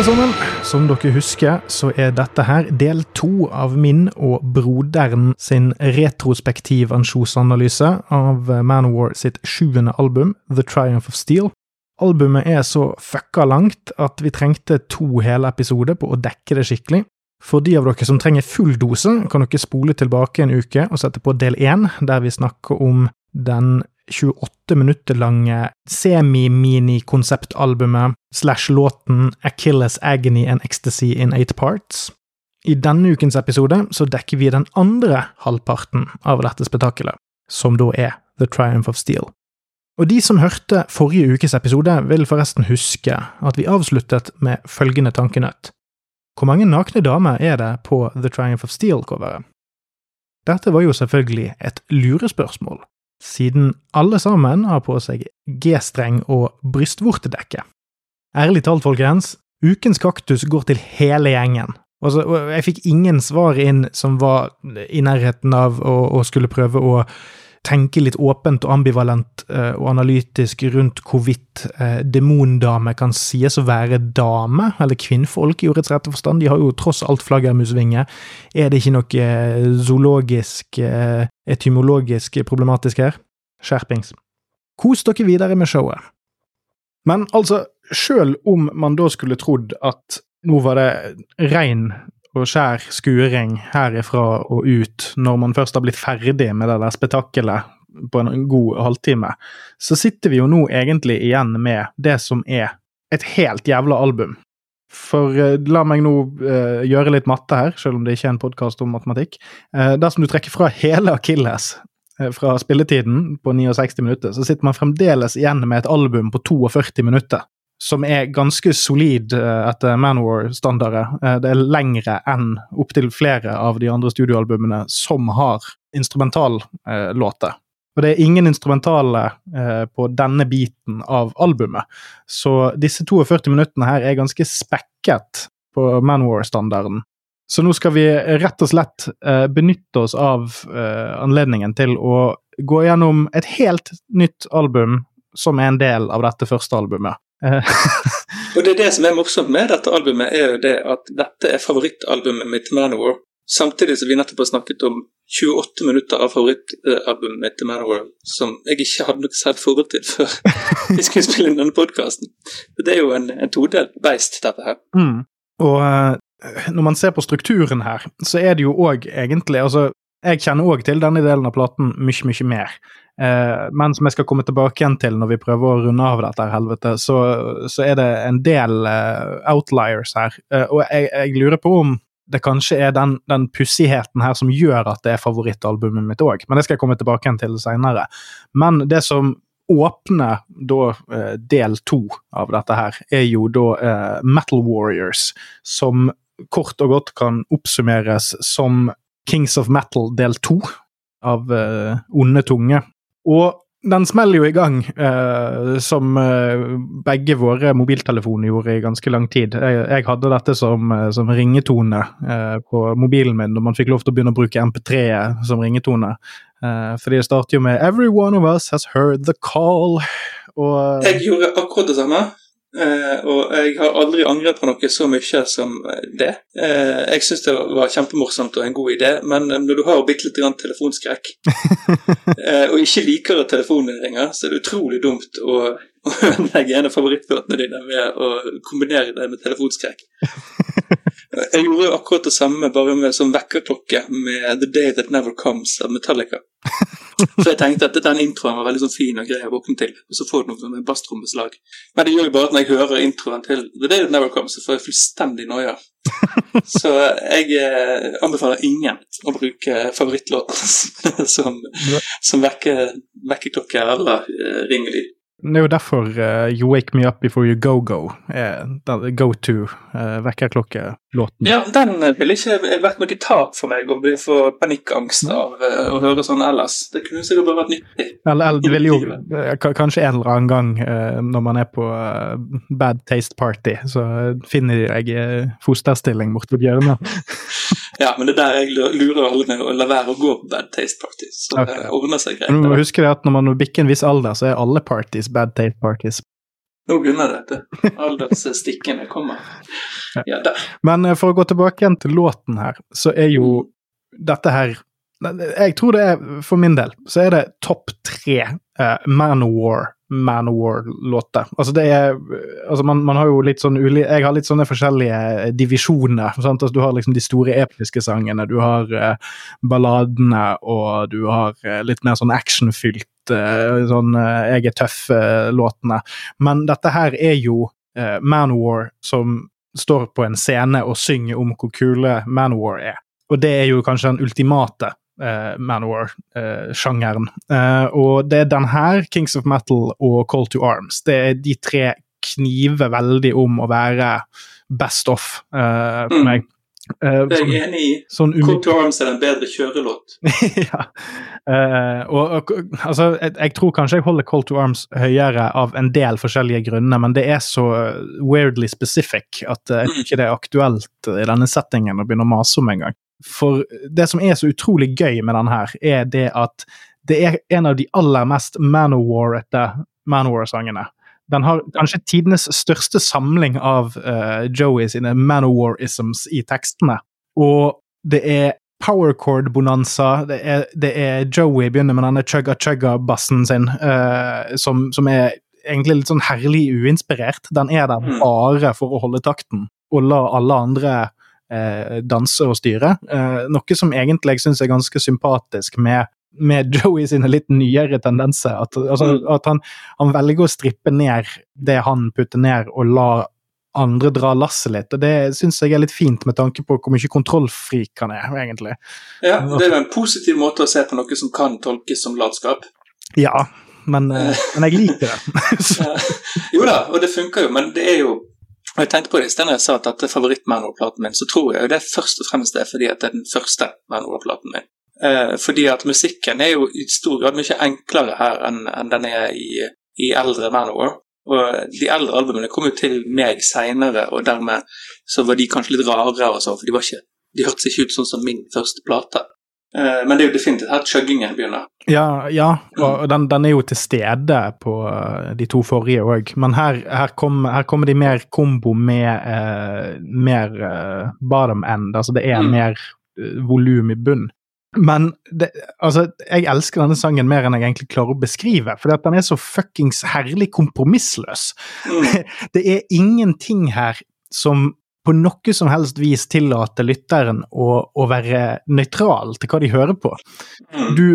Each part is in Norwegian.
alle sammen. Som dere husker, så er dette her del to av min og broderen sin retrospektiv ansjosanalyse av Manowar sitt sjuende album, The Triumph of Steel. Albumet er så fucka langt at vi trengte to hele episoder på å dekke det skikkelig. For de av dere som trenger full dose, kan dere spole tilbake en uke og sette på del én, der vi snakker om den 28 minutter lange semi-mini-konseptalbumet slash låten Achilles Agony and Ecstasy in Eight Parts. I denne ukens episode så dekker vi den andre halvparten av dette spetakkelet, som da er The Triumph of Steel. Og de som hørte forrige ukes episode, vil forresten huske at vi avsluttet med følgende tankenøtt. Hvor mange nakne damer er det på The Triumph of Steel-coveret? Dette var jo selvfølgelig et lurespørsmål, siden alle sammen har på seg G-streng og brystvortedekke. Ærlig talt, folkens, ukens kaktus går til hele gjengen. Altså, jeg fikk ingen svar inn som var i nærheten av å, å skulle prøve å tenke litt åpent og ambivalent uh, og analytisk rundt hvorvidt uh, demondame kan sies å være dame, eller kvinnfolk i ordets rette forstand. De har jo tross alt flaggermusvinger. Er det ikke noe uh, zoologisk, etymologisk problematisk her? Skjerpings. Kos dere videre med showet. Men altså, sjøl om man da skulle trodd at nå var det rein og skjær skuring herifra og ut når man først har blitt ferdig med det der spetakkelet på en god halvtime, så sitter vi jo nå egentlig igjen med det som er et helt jævla album. For uh, la meg nå uh, gjøre litt matte her, selv om det ikke er en podkast om matematikk. Uh, dersom du trekker fra hele Akilles fra spilletiden på 69 minutter, så sitter man fremdeles igjen med et album på 42 minutter som er ganske solid uh, etter Manowar-standarder. Uh, det er lengre enn opptil flere av de andre studioalbumene som har instrumentallåter. Uh, og det er ingen instrumentale på denne biten av albumet. Så disse 42 minuttene her er ganske spekket på Manowar-standarden. Så nå skal vi rett og slett benytte oss av anledningen til å gå gjennom et helt nytt album som er en del av dette første albumet. og det er det som er morsomt med dette albumet, er jo det at dette er favorittalbumet mitt, til Manowar. Samtidig som vi nettopp har snakket om 28 minutter av favorittalbumet mitt, til Manowar, som jeg ikke hadde noe særlig forhold til før vi skulle spille inn denne podkasten. Det er jo en, en todelt beist, dette her. Mm. Og uh, når man ser på strukturen her, så er det jo òg egentlig altså jeg kjenner òg til denne delen av platen mye, mye mer. Eh, men som jeg skal komme tilbake igjen til når vi prøver å runde av dette helvete, så, så er det en del eh, outliers her. Eh, og jeg, jeg, lurer på om det kanskje er den, den pussigheten her som gjør at det er favorittalbumet mitt òg. Men det skal jeg komme tilbake igjen til seinere. Men det som åpner da eh, del to av dette her, er jo da eh, Metal Warriors, som kort og godt kan oppsummeres som Kings of Metal del to av uh, Onde tunge. Og den smeller jo i gang, uh, som uh, begge våre mobiltelefoner gjorde i ganske lang tid. Jeg, jeg hadde dette som, som ringetone på mobilen min når man fikk lov til å begynne å bruke MP3 som ringetone. fordi det starter jo med 'Every one of us has heard the call'. Og, jeg gjorde akkurat det samme. Uh, og jeg har aldri angret på noe så mye som det. Eh, jeg syns det var kjempemorsomt og en god idé, men når du har bitte litt telefonskrekk, eh, og ikke liker at telefonen ringer, så er det utrolig dumt å, legge en av favorittlåtene dine med å kombinere det med telefonskrekk. Jeg gjorde jo akkurat det samme, bare med sånn vekkerklokke med The Day That Never Comes av Metallica. For jeg tenkte at den introen var veldig sånn fin og grei å våkne til, og så får du noe med basstrommeslag. Men det gjør jo bare at når jeg hører introen til The Day That Never Comes, så får jeg fullstendig noia. Så jeg eh, anbefaler ingen å bruke favorittlåten som, som vekkerklokke eller eh, ringelyd. Det er jo derfor uh, You Wake Me Up Before You Go Go er go to uh, vekkerklokkelåten. Ja, den ville ikke vært noe tap for meg å bli for panikkangst av uh, å høre sånn ellers. Det kunne sikkert bare vært nyttig. Eller, eller det ville jo kanskje en eller annen gang uh, når man er på Bad Taste Party, så finner jeg fosterstilling borte ved hjørnet. Ja, men det er der jeg lurer alle med å la være å gå på bad taste parties. Så okay. det ordner seg greit. Du må huske det at når man bikker en viss alder, så er alle parties bad taste parties. Nå begynner dette. Aldersstikkene kommer. Ja. Men eh, for å gå tilbake igjen til låten her, så er jo dette her Jeg tror det er, for min del, så er det topp tre uh, Manowar Manowar-låter. Altså det er altså man, man, har jo litt sånn uli, Jeg har litt sånne forskjellige divisjoner. Sant? Altså du har liksom de store episke sangene, du har uh, balladene, og du har uh, litt mer sånn actionfylt sånn Jeg er tøff-låtene. Men dette her er jo Manowar som står på en scene og synger om hvor kule Manowar er. Og det er jo kanskje den ultimate uh, Manowar-sjangeren. Uh, og det er den her, Kings of Metal og Call to Arms. Det er de tre kniver veldig om å være best off uh, for Mm. Uh, Det er jeg enig i. sånn to Arms er en bedre kjørelåt. ja. Uh, og, og altså, jeg, jeg tror kanskje jeg holder Call to Arms høyere av en del forskjellige grunner, men det er så eh, weirdly specific at uh, jeg tror ikke det er aktuelt i denne settingen å begynne å mase om engang. For det som er så utrolig gøy med den her, er det at det er en av de aller mest Manowar-sangene. Den har kanskje tidenes største samling av uh, Joey sine Manowar-isms i tekstene. Og det er power chord-bonanza. Det, det er Joey begynner med denne chugga-chugga-bassen sin, uh, som, som er egentlig litt sånn herlig uinspirert. Den er der Mm. bare for å holde takten og la alle andre uh, danse og styre. Noe som egentlig jeg syns er ganske sympatisk med, med Joey sine litt nyere tendenser. At, altså, Mm. at han, han velger å strippe ned det han putter ned, og la andre dra lasset litt. Og det syns jeg er litt fint, med tanke på hvor mye kontrollfrik han er, egentlig. Ja, det er jo en positiv måte å se på noe som kan tolkes som latskap. Ja, men, eh, men jeg liker det. ja. Jo da, og det funker jo, men det er jo og Jeg tenkte på det i stedet når jeg sa at dette er favoritt-Manor-platen min, så tror jeg jo det først og fremst er fordi at det er den første Manor-platen min. Eh, fordi at musikken er jo i stor grad mye enklere her enn enn den er i, i eldre Manowar. Og de eldre albumene kom jo til meg seinere, og dermed så var de kanskje litt rare, og så, for de, var ikke, de hørtes ikke ut sånn som min første plate. Eh, men det er jo definitivt her chuggingen begynner. Ja, ja og den, den er jo til stede på eh, de to forrige òg, men her, her, kom, her kommer de mer kombo med eh, mer eh, bottom end, altså det er Mm. mer volum i bunn. Men det, altså, jeg elsker denne sangen mer enn jeg egentlig klarer å beskrive, for den er så fuckings herlig kompromissløs. Mm. Det er ingenting her som på noe som helst vis tillater lytteren å, å være nøytral til hva de hører på. Mm. Du,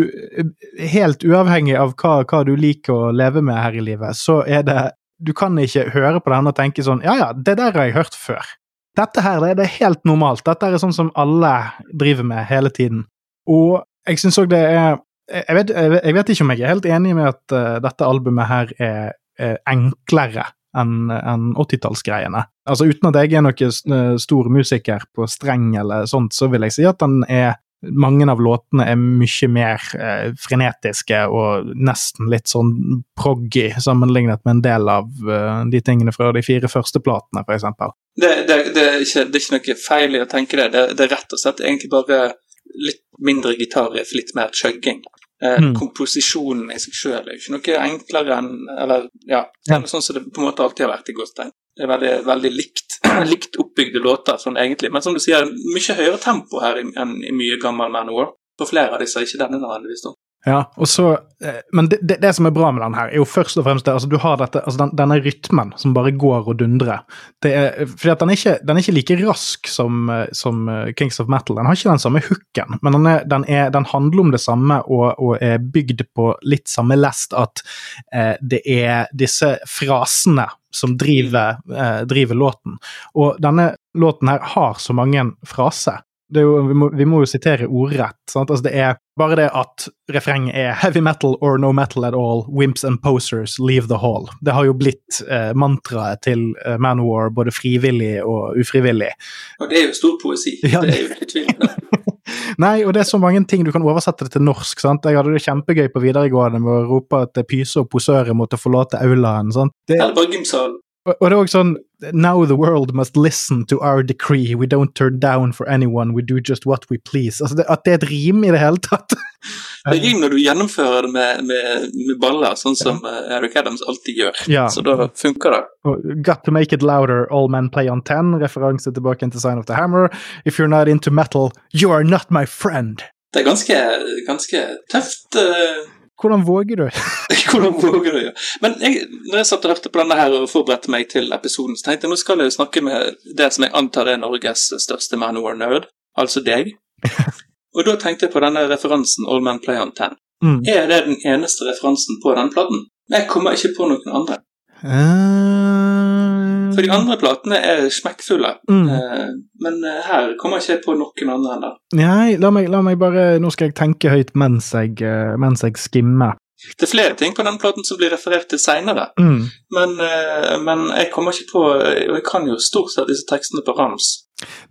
helt uavhengig av hva, hva du liker å leve med her i livet, så er det Du kan ikke høre på denne og tenke sånn Ja, ja, det der har jeg hørt før. Dette her det, det er helt normalt. Dette er sånn som alle driver med hele tiden. Og jeg syns òg det er jeg vet, jeg vet- ikke om jeg er helt enig med at uh, dette albumet her er, er enklere enn en 80-tallsgreiene. Altså Uten at jeg er noen eh, stor musiker på streng eller sånt, så vil jeg si at den er mange av låtene er mye mer eh, frenetiske og nesten litt sånn proggy sammenlignet med en del av eh, de tingene fra de fire første platene, eksempel. Det, det, det, er ikke, det er ikke noe feil i å tenke det. det. Det er rett og slett egentlig bare litt mindre gitarriff, litt mer chugging. Eh, Mm. Komposisjonen i seg sjøl er jo ikke noe enklere enn Eller ja, Ja. sånn som det på en måte alltid har vært i Godstein. Det er veldig, veldig likt, likt oppbygde låter sånn egentlig. Men som du sier, mye høyere tempo her enn i mye gammel Manowar. På flere av disse, ikke denne nødvendigvis. da. Ja, og så, eh, Men det, det, det som er bra med den her, er jo først og fremst det, altså du har dette, altså den, denne rytmen som bare går og dundrer. Det er, fordi at den er, ikke, den er ikke like rask som, eh, som eh, Kings of Metal. Den har ikke den samme hooken, men den, er, den, er, den handler om det samme og, og er bygd på litt samme lest at eh, det er disse frasene som driver, eh, driver låten. Og denne låten her har så mange fraser. Det jo, vi, må, vi må jo sitere ordrett. Altså det er bare det at refrenget er 'heavy metal or no metal at all, wimps and posers leave the hall'. Det har jo blitt eh, mantraet til eh, Manowar både frivillig og ufrivillig. Og det er jo stor poesi. Ja, det er jo ikke tvil om. Nei, og det er så mange ting du kan oversette det til norsk. sant? Jeg hadde det kjempegøy på videregående med å rope at pyse og posører måtte forlate aulaen. sant? Det, Eller bare gymsalen. Og, det er også sånn Now the world must listen to our decree. We don't turn down for anyone. We do just what we please. Altså det, At det er et rim i det hele tatt. Det rim når du gjennomfører det med, med, med baller, sånn som ja. Eric Adams alltid gjør. Ja. Så da funker det. Got to make it louder, all men play on ten. Referanse tilbake til Sign of the Hammer. If you're not into metal, you are not my friend. Det er ganske, ganske tøft. eh, Hvordan våger du? Hvordan våger du? Ja. Men jeg, når jeg satt og hørte på denne her og forberedte meg til episoden, så tenkte jeg nå skal jeg jo snakke med det som jeg antar er Norges største Manowar-nerd, altså deg. Og da tenkte jeg på denne referansen All Men Play On Ten. Mm. Er det den eneste referansen på den platen? Jeg kommer ikke på noen andre. Eh, For de andre platene er smekkfulle. Mm. Eh, Men eh, her kommer ikke jeg på noen andre ennå. Nei, la meg, la meg bare Nå skal jeg tenke høyt mens jeg, eh, mens jeg skimmer. Det er flere ting på den platen som blir referert til seinere, Mm. men, men jeg kommer ikke på Og jeg kan jo stort sett disse tekstene på rams.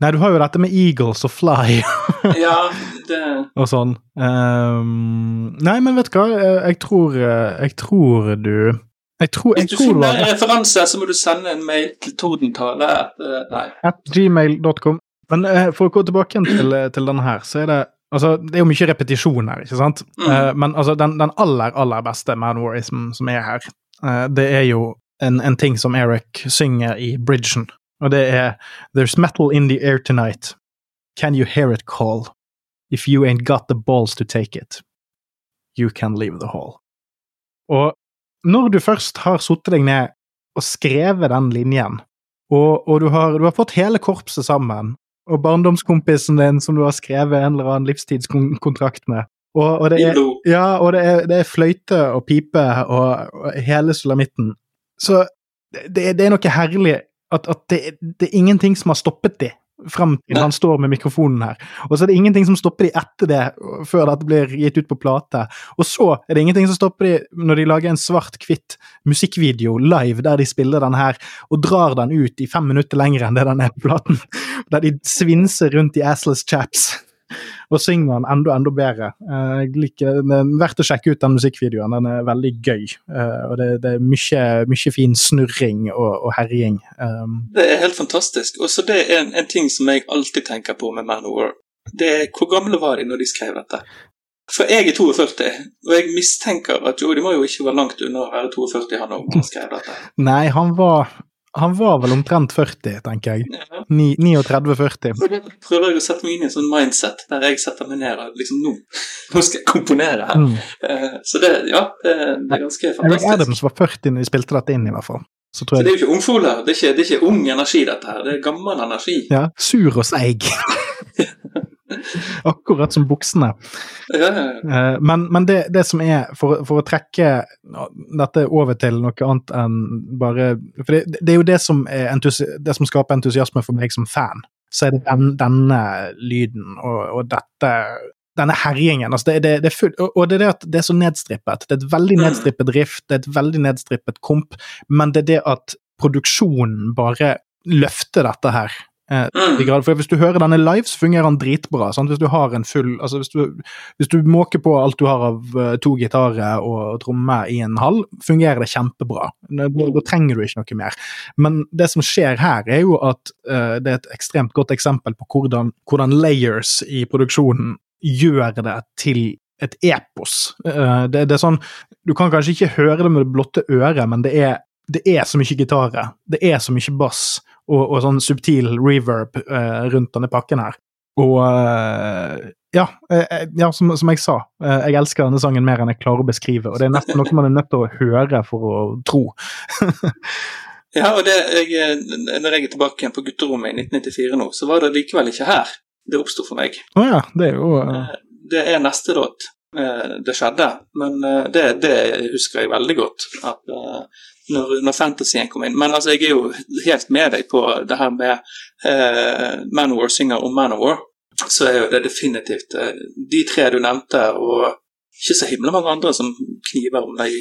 Nei, du har jo dette med Eagles og Fly Ja, det og sånn. Um, nei, men vet du hva? Jeg tror, jeg tror du Jeg tror, jeg Hvis du tror finner en referanse, så må du sende en mail til Tordentale. eh, Nei. at gmail.com. Men uh, for å gå tilbake til, til denne her, så er det Altså, det er jo mye repetisjon her, ikke sant? Mm. Uh, men altså, den, den aller, aller beste Man Warism som er her, uh, det er jo en, en ting som Eric synger i bridgen, og det er There's metal in the air tonight. Can you hear it call? If you ain't got the balls to take it, you can leave the hall. Og når du først har satt deg ned og skrevet den linjen, og, og du, har, du har fått hele korpset sammen, og barndomskompisen din som du har skrevet en eller annen livstidskontrakt med, og, og det er ja, og det er, det er fløyte og pipe og, og hele sulamitten. Så det, det er noe herlig at, at det, det er ingenting som har stoppet de frem til han står med mikrofonen her. Og så er det ingenting som stopper de etter det, før dette blir gitt ut på plate. Og så er det ingenting som stopper de når de lager en svart-hvitt musikkvideo live der de spiller den her, og drar den ut i fem minutter lenger enn det den er på platen. Der de svinser rundt i assless chaps og synger den enda, enda bedre. Eh, liker, det er verdt å sjekke ut den musikkvideoen, den er veldig gøy. Eh, Og det, det er mye, mye fin snurring og, og herjing. Um, Det er helt fantastisk. Og så det er en, en ting som jeg alltid tenker på med Man of War. Det er hvor gamle var de når de skrev dette? For jeg er 42, og jeg mistenker at jo, de må jo ikke være langt unna å være 42 han òg skrev dette. nei, han var, han var vel omtrent 40, tenker jeg. Ja. 39-40. Og prøver jeg å sette meg inn i en sånn mindset der jeg setter meg ned og liksom nå, nå skal jeg komponere her. Mm. Eh, Så det, ja, det, det er ganske fantastisk. Eric. Adams var 40 når de spilte dette inn, i hvert fall. Så tror Så det er jo ikke ungfoler, det det er ikke ung energi dette her, det er gammel energi. ja, Sur og seig. Akkurat som buksene. Ja, ja, ja. Eh, Men, men det, det som er, for, for å trekke dette over til noe annet enn bare For det, det er jo det som, er det som skaper entusiasme for meg som fan. Så er det den, denne lyden og, og dette denne herjingen. altså det, det, det full, og, det er det at det er så nedstrippet. Det er et veldig Mm. nedstrippet rift, det er et veldig nedstrippet komp, men det er det at produksjonen bare løfter dette her. Eh, Mm. grad. For Hvis du hører denne live, så fungerer den dritbra. Sant? Hvis du har en full altså hvis du, hvis du måker på alt du har av uh, to gitarer og trommer i en hall, fungerer det kjempebra. Da, da trenger du ikke noe mer. Men det som skjer her, er jo at uh, det er et ekstremt godt eksempel på hvordan, hvordan layers i produksjonen gjør det til et epos. Uh, det, det er sånn Du kan kanskje ikke høre det med det blotte øret, men det er, det er så mye gitarer, det er så mye bass og, og sånn subtil reverb eh, rundt denne pakken her. Og eh, ja, eh, ja som, som jeg sa, eh, jeg elsker denne sangen mer enn jeg klarer å beskrive, og det er nesten noe man er nødt til å høre for å tro. Ja, og det, jeg, når jeg er tilbake igjen på gutterommet i 1994 nå, så var det likevel ikke her det oppsto for meg. Å ja, det er jo eh, Det er neste låt eh, det skjedde, men eh, det, det husker jeg veldig godt. At, eh, når, når fantasyen kom inn. Men altså, jeg er jo helt med deg på det her med eh, Manowar synger om Manowar. Så er jo det definitivt eh, de tre du nevnte, og ikke så himla mange andre som kniver om deg,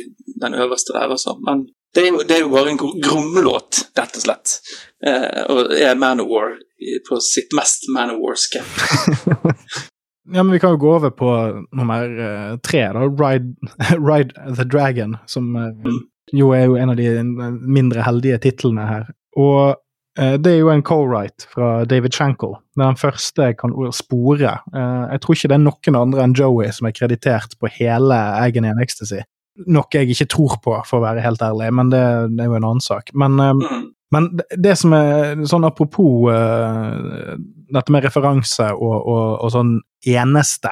den øverste der, altså. Men det er, jo, det er jo bare en gro- grommelåt, rett og slett. Eh, og er Manowar på sitt mest Manowarske. Ja, men vi kan jo gå over på nummer eh, tre, da. Ride, Ride the Dragon, som, eh, Mm. Jo er jo en av de mindre heldige titlene her. Og eh, det er jo en co-write fra David Shankle. Den første jeg kan spore. Eh, jeg tror ikke det er noen andre enn Joey som er kreditert på hele Agony and Ecstasy. Noe jeg ikke tror på, for å være helt ærlig, men det, det er jo en annen sak. Men, eh, Mm. men det som er sånn apropos dette med referanse og, og, og sånn eneste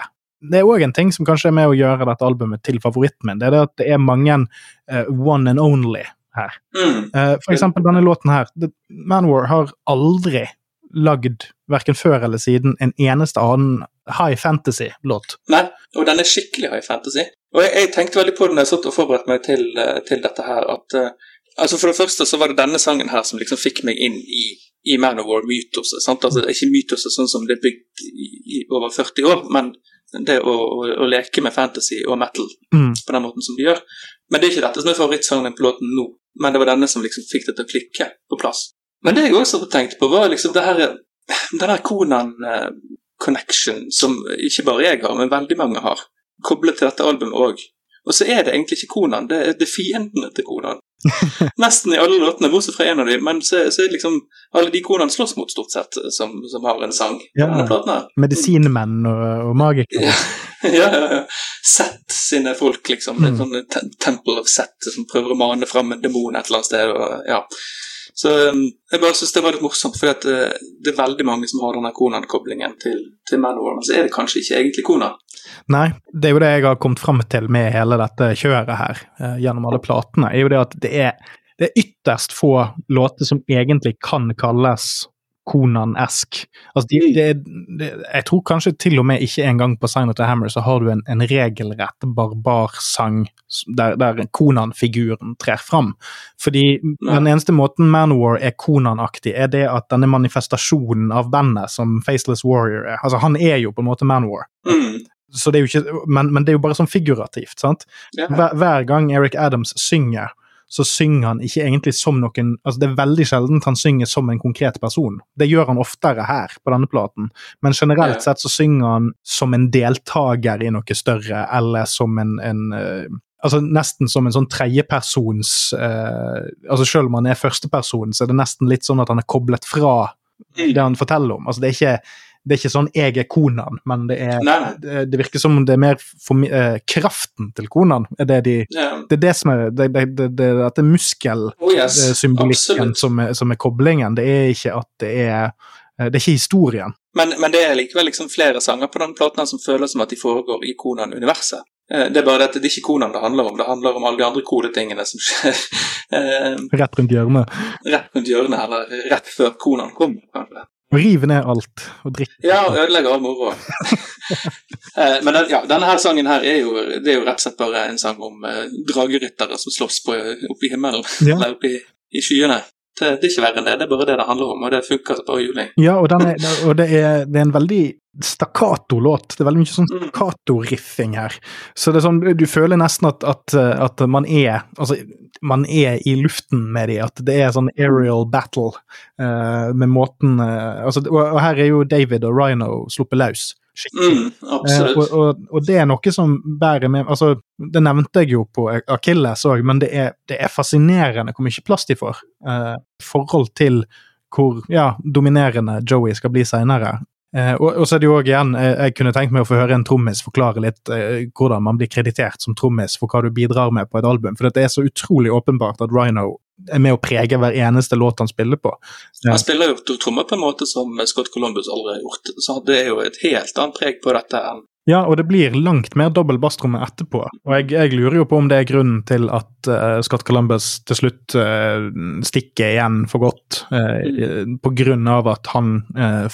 Det er òg en ting som kanskje er med å gjøre dette albumet til favoritten min. Det er det at det er mange uh, one and only her. Mm. Uh, for eksempel denne låten her. Manwar har aldri lagd, verken før eller siden, en eneste annen high fantasy-låt. Nei, og den er skikkelig high fantasy. Og jeg, jeg tenkte veldig på det når jeg satt og forberedte meg til, eh, til dette her, at uh, altså For det første så var det denne sangen her som liksom fikk meg inn i, i Man of War-mytoset. Altså Ikke mytoset sånn som det er bygd i, i over 40 år, men det å, å, å leke med fantasy og metal Mm. på den måten som de gjør. Men det er ikke dette som er favorittsangen på låten nå, men det var denne som liksom fikk det til å klikke på plass. Men det jeg også tenkte på, var liksom det her den der Konan-connection som ikke bare jeg har, men veldig mange har, koblet til dette albumet òg. Og så er det egentlig ikke Konan, det er, det er fiendene til Konan. Nesten i alle låtene, bortsett fra en av dem, men så, så er det liksom alle de Konan slåss mot, stort sett, som, som har en sang Ja. Medisinmenn og, og magikere. Ja, ja, ja. Sett sine folk, liksom. Mm. Et te Temple of Set som prøver å mane fram en demon et eller annet sted. Og, ja. Så um, jeg bare syns det var litt morsomt, for at, uh, det er veldig mange som har denne Konan-koblingen til, til Manowar, men så er det kanskje ikke egentlig Konan. Nei, det er jo det jeg har kommet fram til med hele dette kjøret her, eh, gjennom alle platene, er jo det at det er, det er ytterst få låter som egentlig kan kalles Konan-esk. Altså, de, det, det, jeg tror kanskje til og med ikke engang på Sign of the Hammer så har du en, en regelrett barbarsang der, der Konan-figuren trer fram. Fordi den eneste måten Manowar er Konan-aktig, er det at denne manifestasjonen av bandet som Faceless Warrior er. Altså, han er jo på en måte Manowar. Mm. Så det er jo ikke, men, men det er jo bare sånn figurativt. sant? Hver, hver gang Eric Adams synger, så synger han ikke egentlig som noen altså Det er veldig sjeldent han synger som en konkret person. Det gjør han oftere her på denne platen, men generelt sett så synger han som en deltaker i noe større, eller som en, en eh, Altså Nesten som en sånn tredjepersons uh, altså Selv om han er førsteperson, så er det nesten litt sånn at han er koblet fra Mm. det han forteller om. Altså Det er ikke, det er ikke sånn 'jeg er Konan', men det er det, det virker som det er mer for, uh, kraften til Konan er det de Ja. Det er det som er det, det, det, det, Dette Oh, yes. muskelsymbolikken som, er- som er koblingen. Det er ikke at det er eh, Det er ikke historien. Men, men det er likevel liksom flere sanger på den platen som føles som at de foregår i Konan-universet. Eh, Det er bare det at det er ikke Konan det handler om, det handler om alle de andre kodetingene som skjer Rett rundt hjørnet. rett rundt hjørnet, eller rett før Konan kommer, kanskje. Og rive ned alt og drikke. Ja, og ødelegge all moroa. Eh, Men den, ja, denne her sangen her er jo, det er jo rett og slett bare en sang om eh, drageryttere som slåss på, oppe i himmelen, Ja. eller oppe i, i skyene. Det, det er ikke verre enn det, det er bare det det handler om, og det funker som bare juling. Ja, og, den er, og det, er, det er en veldig stakkato-låt. Det er veldig mye sånn Mm. stakkato-riffing her. Så det er sånn, du føler nesten at, at, at man er altså, man er i luften med de, at det er sånn aerial battle uh, med måten uh, altså, og, og her er jo David og Rhino sluppet løs. Skikkelig. Mm, Eh, absolutt. og, og, og det er noe som bærer med altså, Det nevnte jeg jo på Akilles òg, men det er, det er fascinerende hvor mye plass de får. eh, I forhold til hvor ja, dominerende Joey skal bli seinere. Eh, og, og så er det jo også igjen, eh, Jeg kunne tenkt meg å få høre en trommis forklare litt eh, hvordan man blir kreditert som trommis for hva du bidrar med på et album. For det er så utrolig åpenbart at Rhino er med å prege hver eneste låt han spiller på. Han spiller jo trommer på en måte som Scott Columbus aldri har gjort, så det er jo et helt annet preg på dette enn Ja, og det blir langt mer dobbel basstromme etterpå. Og jeg, jeg lurer jo på om det er grunnen til at uh, Scott Columbus til slutt uh, stikker igjen for godt, uh, på grunn av at han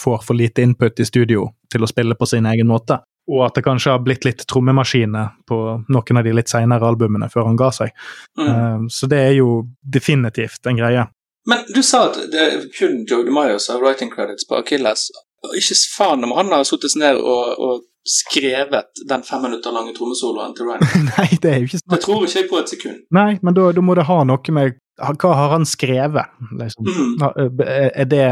får for lite input i studio til å spille på sin egen måte. Og at det kanskje har blitt litt trommemaskiner på noen av de litt seinere albumene før han ga seg. mm. Eh, så det er jo definitivt en greie. Men du sa at det er kun Joe DeMaio som har writing credits på Achilles. Ikke faen om han har sittet ned og, og skrevet den fem minutter lange trommesoloen til Ryan. Nei, det er jo ikke Det snakk tror ikke jeg på et sekund. Nei, men da, da må det ha noe med Hva har han skrevet? Liksom? Mm. Er det,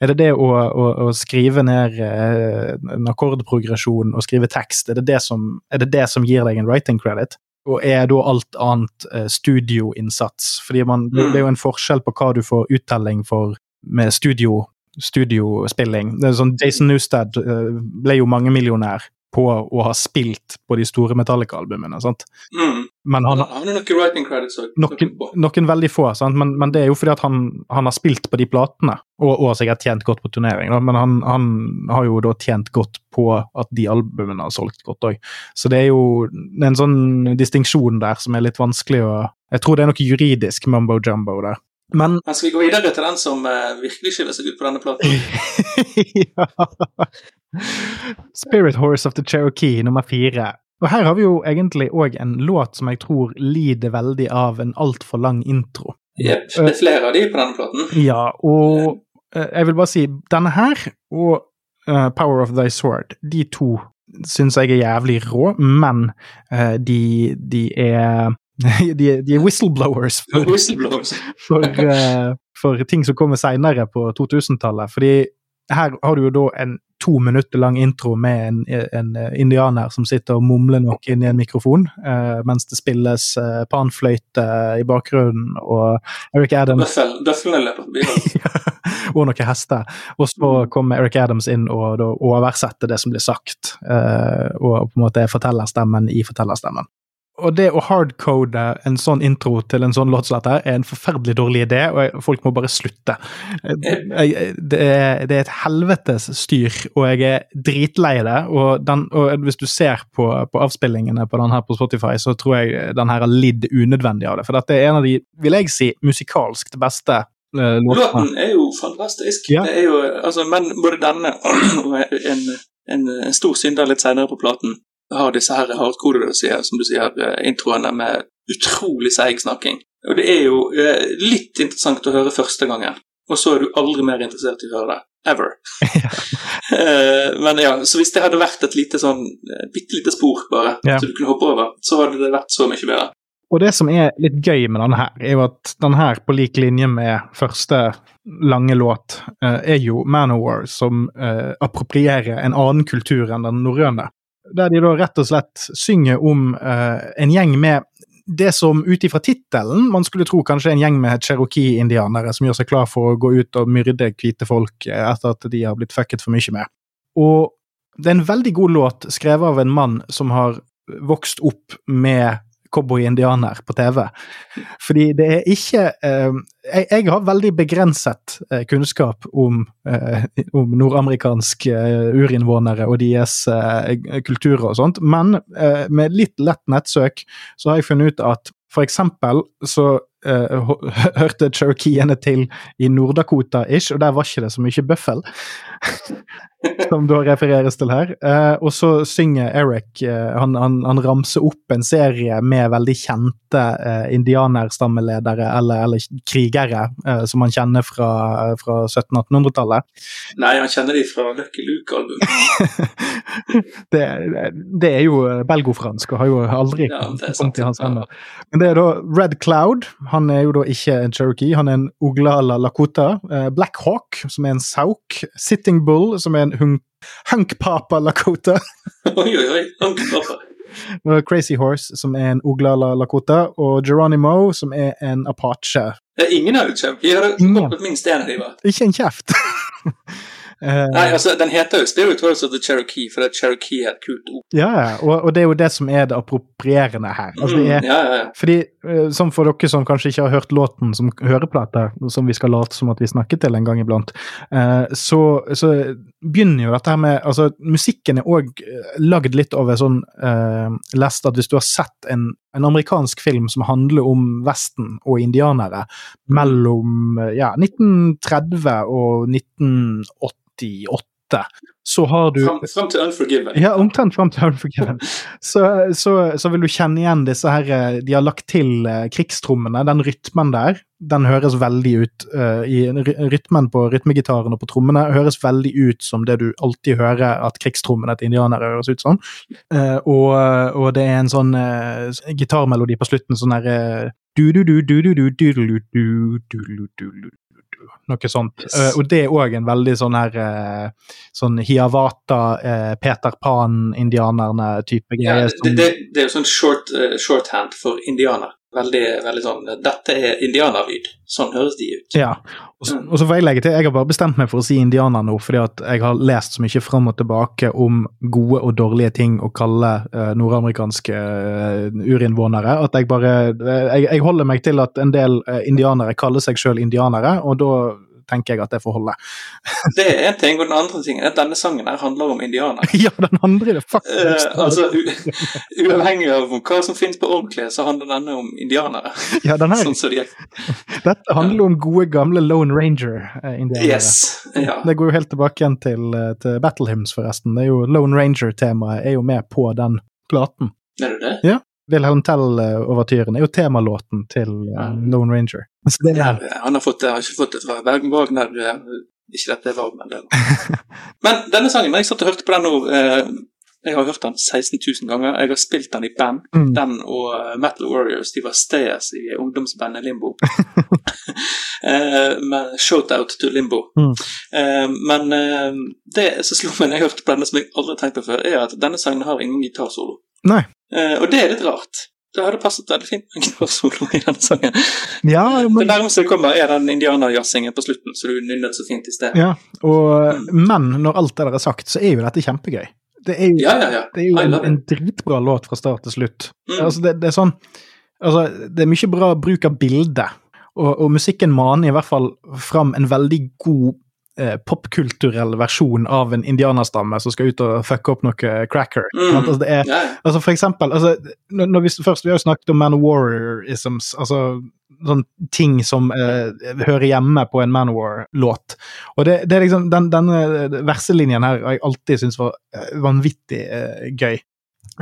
er det det å, å, å skrive ned en akkordprogresjon og skrive tekst, er det det, som, er det det som gir deg en writing credit? og er da alt annet studioinnsats. Fordi man, det, Mm. det er jo en forskjell på hva du får uttelling for med studio, studiospilling. Det er sånn Jason Newsted eh, ble jo mangemillionær på å ha spilt på de store Metallica-albumene. sant? Mm. Men han, Han har noen writing credits noen, noen veldig få, sant? Men, men det er jo fordi at han, han har spilt på de platene, og, og sikkert tjent godt på turnering. Da. Men han, han har jo da tjent godt på at de albumene har solgt godt òg. Så det er jo en sånn distinksjon der som er litt vanskelig å Jeg tror det er noe juridisk mumbo jumbo der. Men Men skal vi gå videre til den som eh, virkelig skiller seg ut på denne platen? ja. Spirit Horse of the Cherokee nummer fire. Og her har vi jo egentlig òg en låt som jeg tror lider veldig av en altfor lang intro. Jepp. Det er flere av de på denne platen. Ja, og eh, jeg vil bare si denne her og uh, Power of Thy Sword, de to syns jeg er jævlig rå, men uh, de, de er de, de er whistleblowers for, Whistleblowers. for, uh, for ting som kommer seinere på 2000-tallet. Fordi her har du jo da en to minutter lang intro med en, en eh, indianer som sitter og mumler noe i en mikrofon, uh, mens det spilles uh, panfløyte i bakgrunnen, og Eric Adams Døffel- Døflene løper forbi. og noen hester. Og så kommer Eric Adams inn og da oversetter det som blir sagt, uh, og på en måte er fortellerstemmen i fortellerstemmen. Og det å hardcode en sånn intro til en sånn låt som dette er en forferdelig dårlig idé, og folk må bare slutte. Det, er, det er et helvetes styr, og jeg er dritlei det. Og, den, og hvis du ser på, på avspillingene på den her på Spotify, så tror jeg den her har lidd unødvendig av det. For dette er en av de, vil jeg si, musikalsk beste eh, låtene. Låten er jo fantastisk. Ja. Det er jo, altså, men både denne og en, en, en stor synder litt senere på platen har disse her hardkodede, som du sier, eh, introene med utrolig seig snakking. Og det er jo eh, litt interessant å høre første gangen, og så er du aldri mer interessert i å høre det. Ever. Eh, men ja, så hvis det hadde vært et lite sånn bitte lite spor, bare, yeah. så du kunne hoppe over, så hadde det vært så mye bedre. Og det som er litt gøy med denne her, er jo at denne her, på lik linje med første lange låt, er jo Manowar som approprierer en annen kultur enn den norrøne. Der de da rett og slett synger om eh, en gjeng med det som ut ifra tittelen man skulle tro kanskje en gjeng med cherokee-indianere som gjør seg klar for å gå ut og myrde hvite folk eh, etter at de har blitt fucket for mye med. Og det er en veldig god låt skrevet av en mann som har vokst opp med cowboy-indianer på TV. Fordi det er ikke eh, jeg, jeg har veldig begrenset eh, kunnskap om, eh, om nordamerikanske eh, urinnvånere og deres eh, kulturer og sånt, men eh, med litt lett nettsøk så har jeg funnet ut at for eksempel så hørte cherokeene til i Nord-Dakota-ish, og der var ikke det så mye bøffel. som da refereres til her. Eh, og så synger Eric eh, han, han, han ramser opp en serie med veldig kjente eh, indianerstammeledere eller, eller krigere eh, som han kjenner fra, fra 1700-1800-tallet. Nei, han kjenner de fra Lucky Luke-albumet. det, det er jo belgofransk og har jo aldri Ja, kommet i hans hender. Men det er da Red Cloud. Han er jo da ikke en cherokee, han er en Oglala Lakota. Eh, Black Hawk, som er en sauk. Sitting Bull, som er en hunk Hunkpapa Lakota. oi, oi, oi. Hunkpapa. Crazy Horse, som er en Oglala Lakota. Og Geronimo, som er en apache. Det er ingen av dem. Vi har Ingen. minst en av dem. Ikke en kjeft! Eh, Nei, altså, den heter jo Spirit Words of the Cherokee, for det Cherokee er et kult ord. ja, ja. Og, og det er jo det som er det approprierende her. Altså, det er, Mm, ja, ja, ja. Fordi, som for dere som kanskje ikke har hørt låten som høreplate, som vi skal late som at vi snakker til en gang iblant, eh, så, så begynner jo dette her med Altså, musikken er òg lagd litt over sånn uh, lest at hvis du har sett en, en amerikansk film som handler om Vesten og indianere mellom ja, 1930 og 1988 så har du Fram, til Unforgiven. ja, omtrent fram til Unforgiven. Så, så, så vil du kjenne igjen disse her eh, De har lagt til eh, krigstrommene. Den rytmen der, den høres veldig ut uh, i Rytmen på rytmegitaren og på trommene høres veldig ut som det du alltid hører at krigstrommene til indianere høres ut som. Uh, og, og det er en sånn uh, gitarmelodi på slutten, sånn derre du-du-du-du-du-du-du-du-du-du-du-du-du. Noe sånt. Yes. Eh, og det er òg en veldig sånn her eh, sånn Hiawata, eh, Peter Pan-indianerne-type Ja, det, det, det er jo sånn short, shorthand for indianer. Veldig, veldig sånn Dette er indianerlyd. Sånn høres de ut. Ja, og så, og så får jeg legge til, jeg har bare bestemt meg for å si indianer nå, fordi at jeg har lest så mye fram og tilbake om gode og dårlige ting å kalle uh, nordamerikanske uh, urinnvånere, at jeg bare uh, jeg, jeg holder meg til at en del indianere kaller seg sjøl indianere, og da tenker jeg at det får holde. Det er én ting, og den andre tingen er at denne sangen her handler om indianere. ja, den andre er det faktisk faktisk altså, Uavhengig av hva som finnes på ordentlig, så handler denne om indianere. Ja, den her, Sånn som de er. dette handler om gode, gamle Lone Ranger-indianere. Yes. Ja. Det går jo helt tilbake igjen til, eh, til Battle Hymns, forresten. Det er jo Lone Ranger-temaet er jo med på den platen. Er det det? Wilhelm Tell-overtyren er jo temalåten til uh, Lone Ranger. Så det er, Han har, fått har ikke fått det fra Bergen Wagner. eh, Ikke dette er Wagner, det. Men denne sangen, jeg satt og hørte på den nå eh, Jeg har hørt den 16 000 ganger. Jeg har spilt den i band. mm. Den og eh, Metal Warriors de var stayers i ungdomsbandet Limbo. eh, men shout-out to Limbo. Mm. Eh, men eh, det som slo meg når jeg hørte på denne, som jeg aldri har tenkt på før, er at denne sangen har ingen gitarsolo. Nei. Eh, og det er litt rart. Det hadde passet veldig fint med gitarsolo i denne sangen. Ja, Det nærmeste det kommer, er den indianerjazzingen på slutten, som du nynnet så fint i sted. ja. Og, men når alt det der er sagt, så er jo dette kjempegøy. Det er jo, Ja, ja, ja. det er jo en, en dritbra låt fra start til slutt. Mm. Altså, det, det er sånn altså, Det er mye bra bruk av bilde, og, og musikken maner i hvert fall fram en veldig god eh, popkulturell versjon av en indianerstamme som skal ut og fucke opp noe cracker. Mm. Altså, det er, Altså for eksempel, altså, når, vi, først, vi har jo snakket om Manowar-isms, altså sånn ting som eh, hører hjemme på en Manowar-låt. Og det, det er liksom, den, denne verselinjen her har jeg alltid syntes var eh, vanvittig eh, gøy.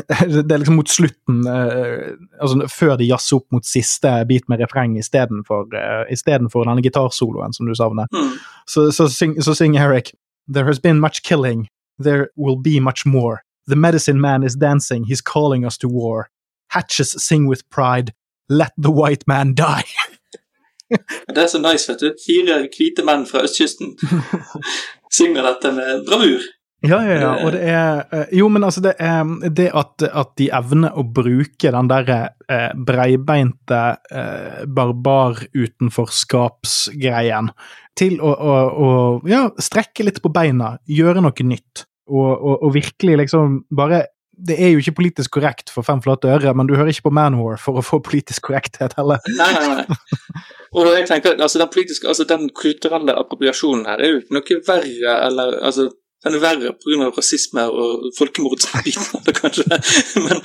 Det er liksom mot slutten, eh, altså før de jazzer opp mot siste bit med refreng istedenfor uh, istedenfor denne gitarsoloen som du savner Mm. så, så, syng, så synger Eric There has been much killing, there will be much more. The medicine man is dancing, he's calling us to war. Hatches sing with pride, let the white man die. Det er så nice, vet du. Fire hvite menn fra østkysten synger dette med bravur. Ja, ja, ja, og det er eh, Jo, men altså, det er det at, at de evner å bruke den derre eh, breibeinte eh, barbar-utenforskapsgreien til å, å, å ja, strekke litt på beina, gjøre noe nytt, og, og, og virkelig liksom bare det er jo ikke politisk korrekt for fem flate øre, men du hører ikke på Manwar for å få politisk korrekthet heller. Nei, nei, nei. Og jeg tenker, altså den politiske, altså den kulturelle appropriasjonen her er jo noe verre, eller altså den er verre pga. rasisme og det, kanskje. Men,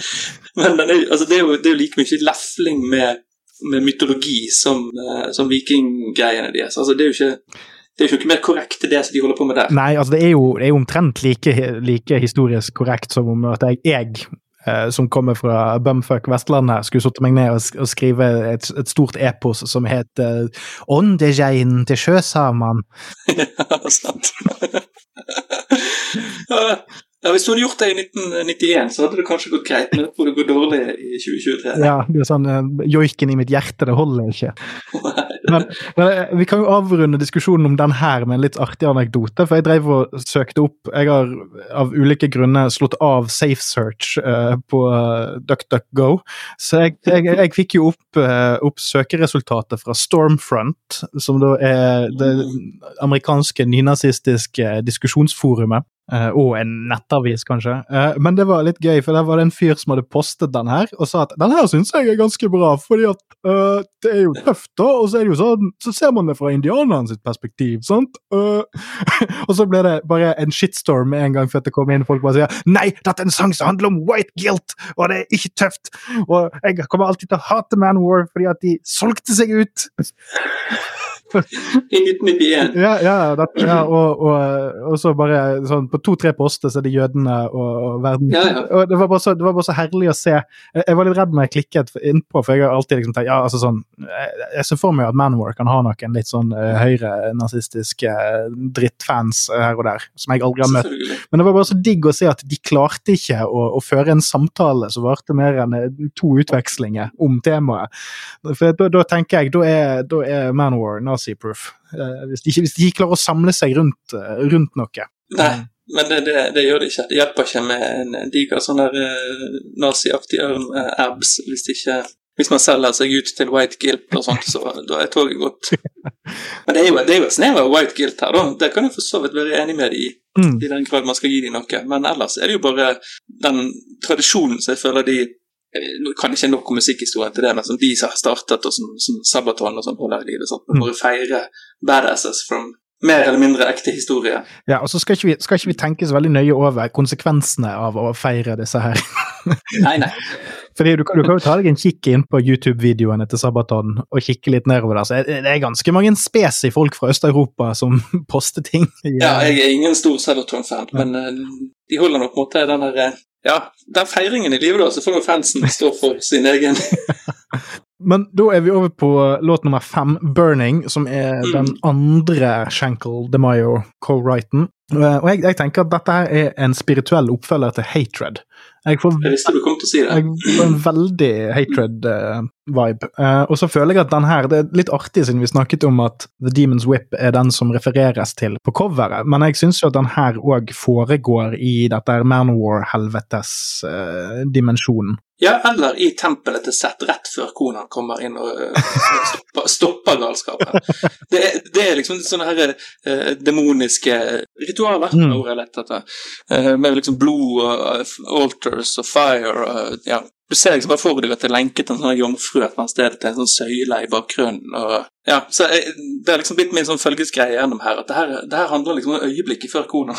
men er, altså, det, er jo, det er jo like mye lefling med, med mytologi som, eh, som vikinggreiene deres. Altså, det er jo ikke det er jo ikke mer korrekt det som de holder på med der. Nei, altså det er jo, det er jo omtrent like, like historisk korrekt som om at jeg, jeg eh, som kommer fra bumfuck Vestlandet, skulle satt meg ned og, sk- og skrive et, et stort epos som het uh, Åndegeinen til sjøsamene. ja, sant. ja, hvis du hadde gjort det i 1991, så hadde det kanskje gått greit, men jeg tror det går dårlig i 2023. Ja, det er sånn uh, Joiken i mitt hjerte, det holder ikke. Men, men eh, vi kan jo avrunde diskusjonen om den her med en litt artig anekdote. For jeg drev og søkte opp Jeg har av ulike grunner slått av Safe Search uh, på DuckDuckGo. Så jeg, jeg, jeg fikk jo opp, uh, opp søkeresultatet fra Stormfront, som da er det amerikanske nynazistiske diskusjonsforumet. Eh, og en nettavis, kanskje. Uh, men det var litt gøy, for der var det en fyr som hadde postet den her, og sa at den her syns jeg er ganske bra, fordi at uh, det er jo tøft, da, og så er det jo sånn, så ser man det fra indianeren sitt perspektiv, sant? Og så ble det bare en shitstorm med en gang før det kom inn folk bare sier nei, dette er en sang som handler om white guilt, og det er ikke tøft, og jeg kommer alltid til å hate Man War fordi at de solgte seg ut. I 1991. Ja, ja, det, ja og, og, og så bare sånn på på to-tre poster så er det jødene og, og verden. Ja, ja. Og det var, så, det var bare så herlig å se. Jeg, var litt redd når jeg klikket innpå, for jeg har alltid liksom tenkt ja, altså sånn, Jeg, ser for meg at Manowar kan ha noen litt sånn uh, høyre-nazistiske drittfans eh, her og der, som jeg aldri har møtt. Men det var bare så digg å se at de klarte ikke å, å føre en samtale som varte mer enn eh, to utvekslinger om temaet. For da, da tenker jeg, da er, da er Manowar nazi-proof. Eh, hvis, hvis de ikke klarer å samle seg rundt, eh, rundt noe. Nei, men det, det, det gjør det ikke. Det hjelper ikke med en diger sånn der uh, naziaktig ørn uh, abs hvis, ikke, hvis man selger seg ut til white guilt og sånt, så da er toget gått. Men det er jo, det er jo et snev av white guilt her, da. Det kan jeg for så vidt være enig med deg i, Mm. i den grad man skal gi dem noe. Men ellers er det jo bare den tradisjonen som jeg føler de jeg kan ikke nok om musikkhistorien til det, men som de som har startet, og som, som Sabaton og sånn holder i livet, for å feire badasses from mer eller mindre ekte historie. Ja, og så skal ikke, vi, skal ikke vi tenke så veldig nøye over konsekvensene av å feire disse her. Nei, nei. Fordi du, kan- du kan jo ta deg en kikk inn på YouTube-videoene til Sabaton og kikke litt nedover der. Så det er ganske mange spesi folk fra Øst-Europa som poster ting. Ja, jeg er ingen stor Sabaton-fan, men eh, de holder nok på en måte den der eh, Ja, den feiringen i livet, da, så får jo fansen stå for sin egen Men da er vi over på låt nummer fem, 'Burning', som er Mm. den andre Shankel de Mayo co-writen. Eh, Og jeg, jeg tenker at dette her er en spirituell oppfølger til 'Hatred'. Jeg får Jeg visste du kom til å si det. Jeg får en veldig hatred-vibe. og så føler jeg at den her Det er litt artig, siden vi snakket om at The Demon's Whip er den som refereres til på coveret, men jeg syns jo at den her òg foregår i dette Manowar-helvetes-dimensjonen. Ja, eller i tempelet til Sett rett før Konan kommer inn og eh, stopper, stopper galskapen. Det er, det er liksom sånne her eh, demoniske ritualer, Mm. ordet jeg lette etter. Eh, med liksom blod og uh, altars og fire og ja. Du ser liksom bare for deg at det er lenket en sånn jomfru et eller annet sted til en sånn søyle i bakgrunnen. og ja, så jeg, Det er liksom blitt min sånn følgesgreie gjennom her, at det her, det her handler liksom om øyeblikket før kona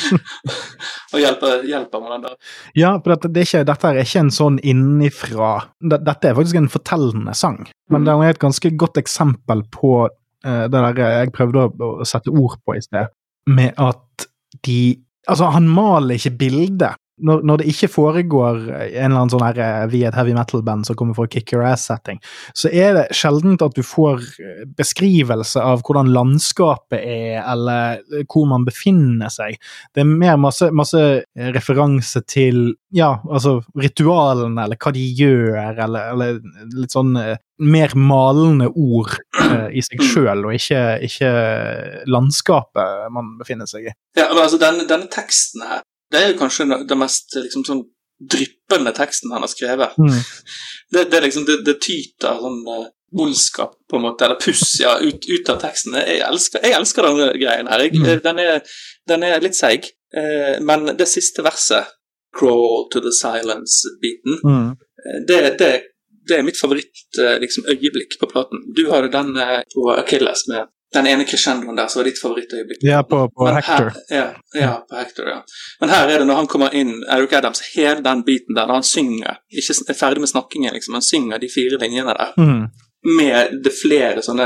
og hjelper, hjelper med den der. Ja, for dette, det er ikke, dette er ikke en sånn innifra Dette er faktisk en fortellende sang, men det den er et ganske godt eksempel på uh, det der jeg prøvde å, å sette ord på i sted, med at de Altså, han maler ikke bildet. Når, når det ikke foregår en eller annen sånn her eh, vi er et heavy metal-band som kommer for å kick your ass-setting, så er det sjeldent at du får eh, beskrivelse av hvordan landskapet er, eller eh, hvor man befinner seg. Det er mer masse, masse referanse til ja, altså ritualene, eller hva de gjør, eller, eller litt sånn mer malende ord eh, i seg sjøl, og ikke, ikke landskapet man befinner seg i. Ja, men altså denne, denne teksten her, det er jo kanskje den mest liksom sånn dryppende teksten han har skrevet. Mm. Det, det liksom, det, det tyter sånn uh, ondskap, på en måte, eller puss, ja, ut, ut av teksten. Jeg elsker, jeg elsker denne greien her. Jeg, Mm. eh, den, er, den er litt seig, eh, men det siste verset, 'Crawl to the silence'-biten, Mm. det, det, det er mitt favoritt-øyeblikk liksom, på platen. Du har den på Achilles med den ene crescendoen der som var ditt favorittøyeblikk. Ja, på, på Hector. Her, ja, ja, på Hector, ja. Men her er det når han kommer inn, Eric Adams, hele den biten der, når han synger, ikke er ferdig med snakkingen, liksom, han synger de fire linjene der, Mm. med det flere sånne,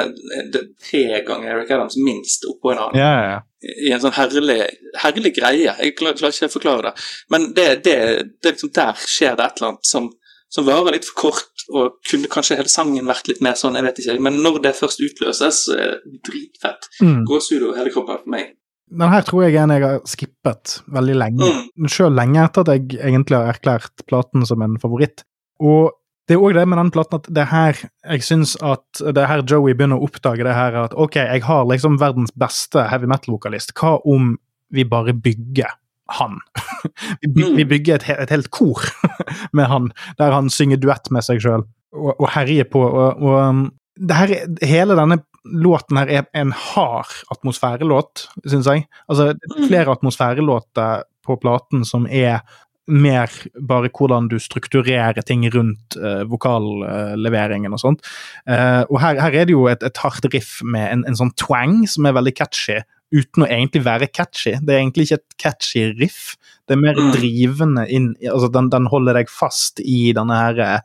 det, tre ganger Eric Adams minst oppå en annen, Ja, ja, ja. i en sånn herlig, herlig greie. Jeg klarer, klarer ikke å forklare det. Men det, det, det liksom der skjer det et eller annet som, som varer litt for kort, og kunne kanskje hele sangen vært litt mer sånn, jeg vet ikke, men når det først utløses, så er det dritfett. Mm. Gåsehud over hele kroppen for meg. Den her tror jeg er en jeg har skippet veldig lenge. Mm. Sjøl lenge etter at jeg egentlig har erklært platen som en favoritt. Og det er òg det med den platen at det er her jeg syns at det er her Joey begynner å oppdage det her at ok, jeg har liksom verdens beste heavy metal-vokalist. Hva om vi bare bygger han? vi, Mm. vi bygger et, et helt kor med han, der han synger duett med seg sjøl og, og herjer på. Og, og um, det her, er- hele denne låten her er en hard atmosfærelåt, syns jeg. Altså, Mm. flere atmosfærelåter på platen som er mer bare hvordan du strukturerer ting rundt uh, vokalleveringen og sånt. Uh, og her, her er det jo et, et hardt riff med en, en sånn twang som er veldig catchy, uten å egentlig være catchy. Det er egentlig ikke et catchy riff. Det er mer Mm. drivende inn altså den, den holder deg fast i denne her eh,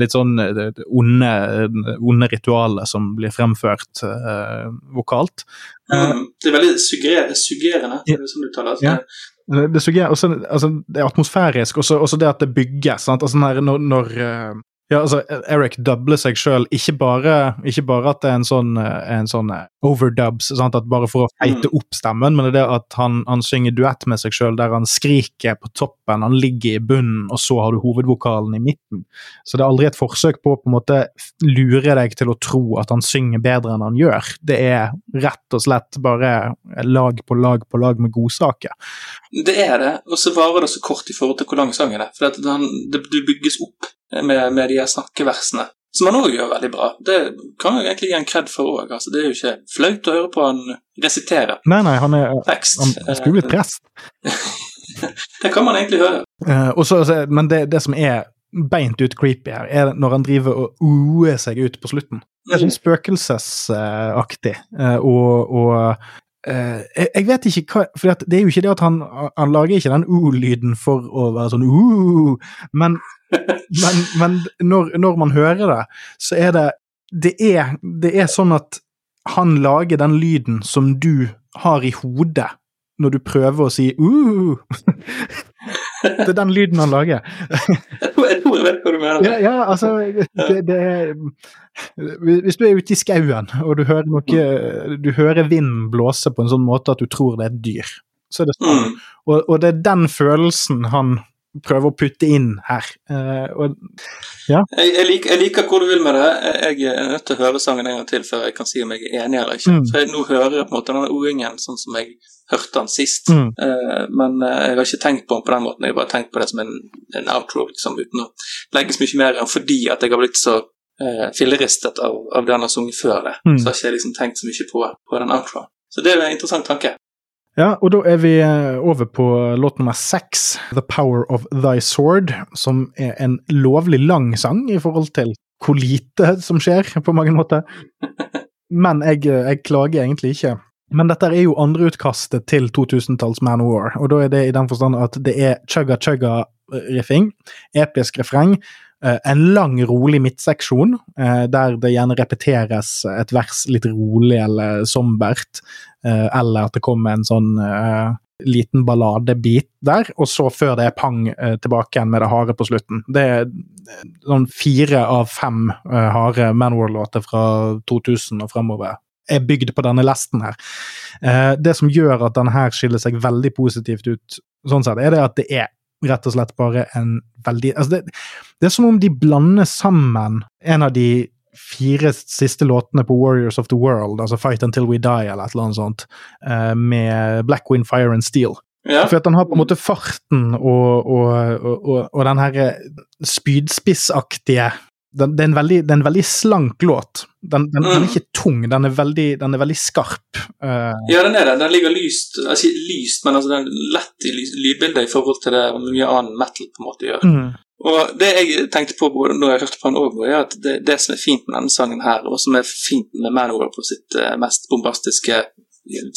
litt sånn eh, onde, onde ritualet som blir fremført uh, vokalt. Um, Det er veldig suggerer, suggererende, er det sånn du taler? Ja. Det, det, også, altså, det er atmosfærisk, også, også det at det bygges. Sant? Altså, når, når, eh, ja, altså, Eric dubler seg sjøl, ikke, ikke bare at det er en sånn, eh, en sånn eh, overdubs, sant? at bare for å feite opp stemmen, men det er det at han, han synger duett med seg sjøl, der han skriker på toppen, han ligger i bunnen, og så har du hovedvokalen i midten. Så det er aldri et forsøk på å på en måte lure deg til å tro at han synger bedre enn han gjør. Det er rett og slett bare lag på lag på lag med godsaker. Det er det, og så varer det så kort i forhold til hvor lang sangen er. For det, det bygges opp med, med de her snakkeversene, som han òg gjør veldig bra. Det kan jeg egentlig gi en kred for òg. Altså, det er jo ikke flaut å høre på han resitere Nei, nei, han er tekst. han skulle blitt prest. Det kan man egentlig høre. Uh, og så- så- men det, det som er beint ut creepy her, er når han driver og oer seg ut på slutten. Det er sånn spøkelsesaktig. Uh, og og Uh, jeg, jeg vet ikke hva For det er jo ikke det at han, han lager ikke den o-lyden for å være sånn o men, men, men når, når man hører det, så er det det er, det er sånn at han lager den lyden som du har i hodet når du prøver å si uh. Det er den lyden han lager. Jeg tror jeg, vet hva du mener. Ja, ja altså det, det er Hvis du er ute i skauen og du hører noe Du hører vinden blåse på en sånn måte at du tror det er et dyr, så er det sånn. Mm. Og, og det er den følelsen han prøver å putte inn her. Eh, og Jeg, jeg, liker, jeg liker hvor du vil med det. Jeg er nødt til å høre sangen en gang til før jeg kan si om jeg er enig eller ikke. Mm. For jeg, nå hører jeg på en måte denne o-ingen sånn som jeg hørte den sist. Mm. Uh, men eh, jeg har ikke tenkt på den på den måten. Jeg har bare tenkt på det som en, en outro, liksom, uten å legge så mye mer enn fordi at jeg har blitt så uh, filleristet av, av det han har sunget før det. Mm. Så har ikke jeg liksom tenkt så mye på, på den outroen. Så det er en interessant tanke. Ja, og da er vi eh, over på låt nummer seks, The Power of Thy Sword, som er en lovlig lang sang i forhold til hvor lite som skjer, på mange måter. Men jeg, eh, jeg klager egentlig ikke. Men dette er jo andreutkastet til 2000-talls Man of War, og da er det i den forstand at det er chugga-chugga-riffing, episk refreng, eh, en lang, rolig midtseksjon, der det gjerne repeteres et vers litt rolig eller sombert, eller at det kommer en sånn eh, liten balladebit der, og så før det er pang eh, tilbake igjen med det harde på slutten. Det er eh, sånn fire av fem eh, harde Manwar-låter fra 2000 og fremover er bygd på denne lesten her. Eh, det som gjør at denne her skiller seg veldig positivt ut, sånn sett, er det at det er rett og slett bare en veldig altså det, det er som om de blander sammen en av de fire siste låtene på Warriors of the World, altså Fight Until We Die eller et eller annet sånt, eh, med Black Wind, Fire and Steel. Ja. For at han har på en måte farten og, og, og, og, den her spydspissaktige den, det, er det er en veldig slank låt. Den, den, den er Mm. ikke tung, den er veldig, den er veldig skarp. Uh, Ja, den er det. Den ligger lyst altså, sier lyst, men altså, den er lett i lydbildet i forhold til det mye annen metal på en måte gjør. mm, Og det jeg tenkte på når jeg hørte på han òg, er at det, det som er fint med denne sangen her, og som er fint med Manowar på sitt eh, mest bombastiske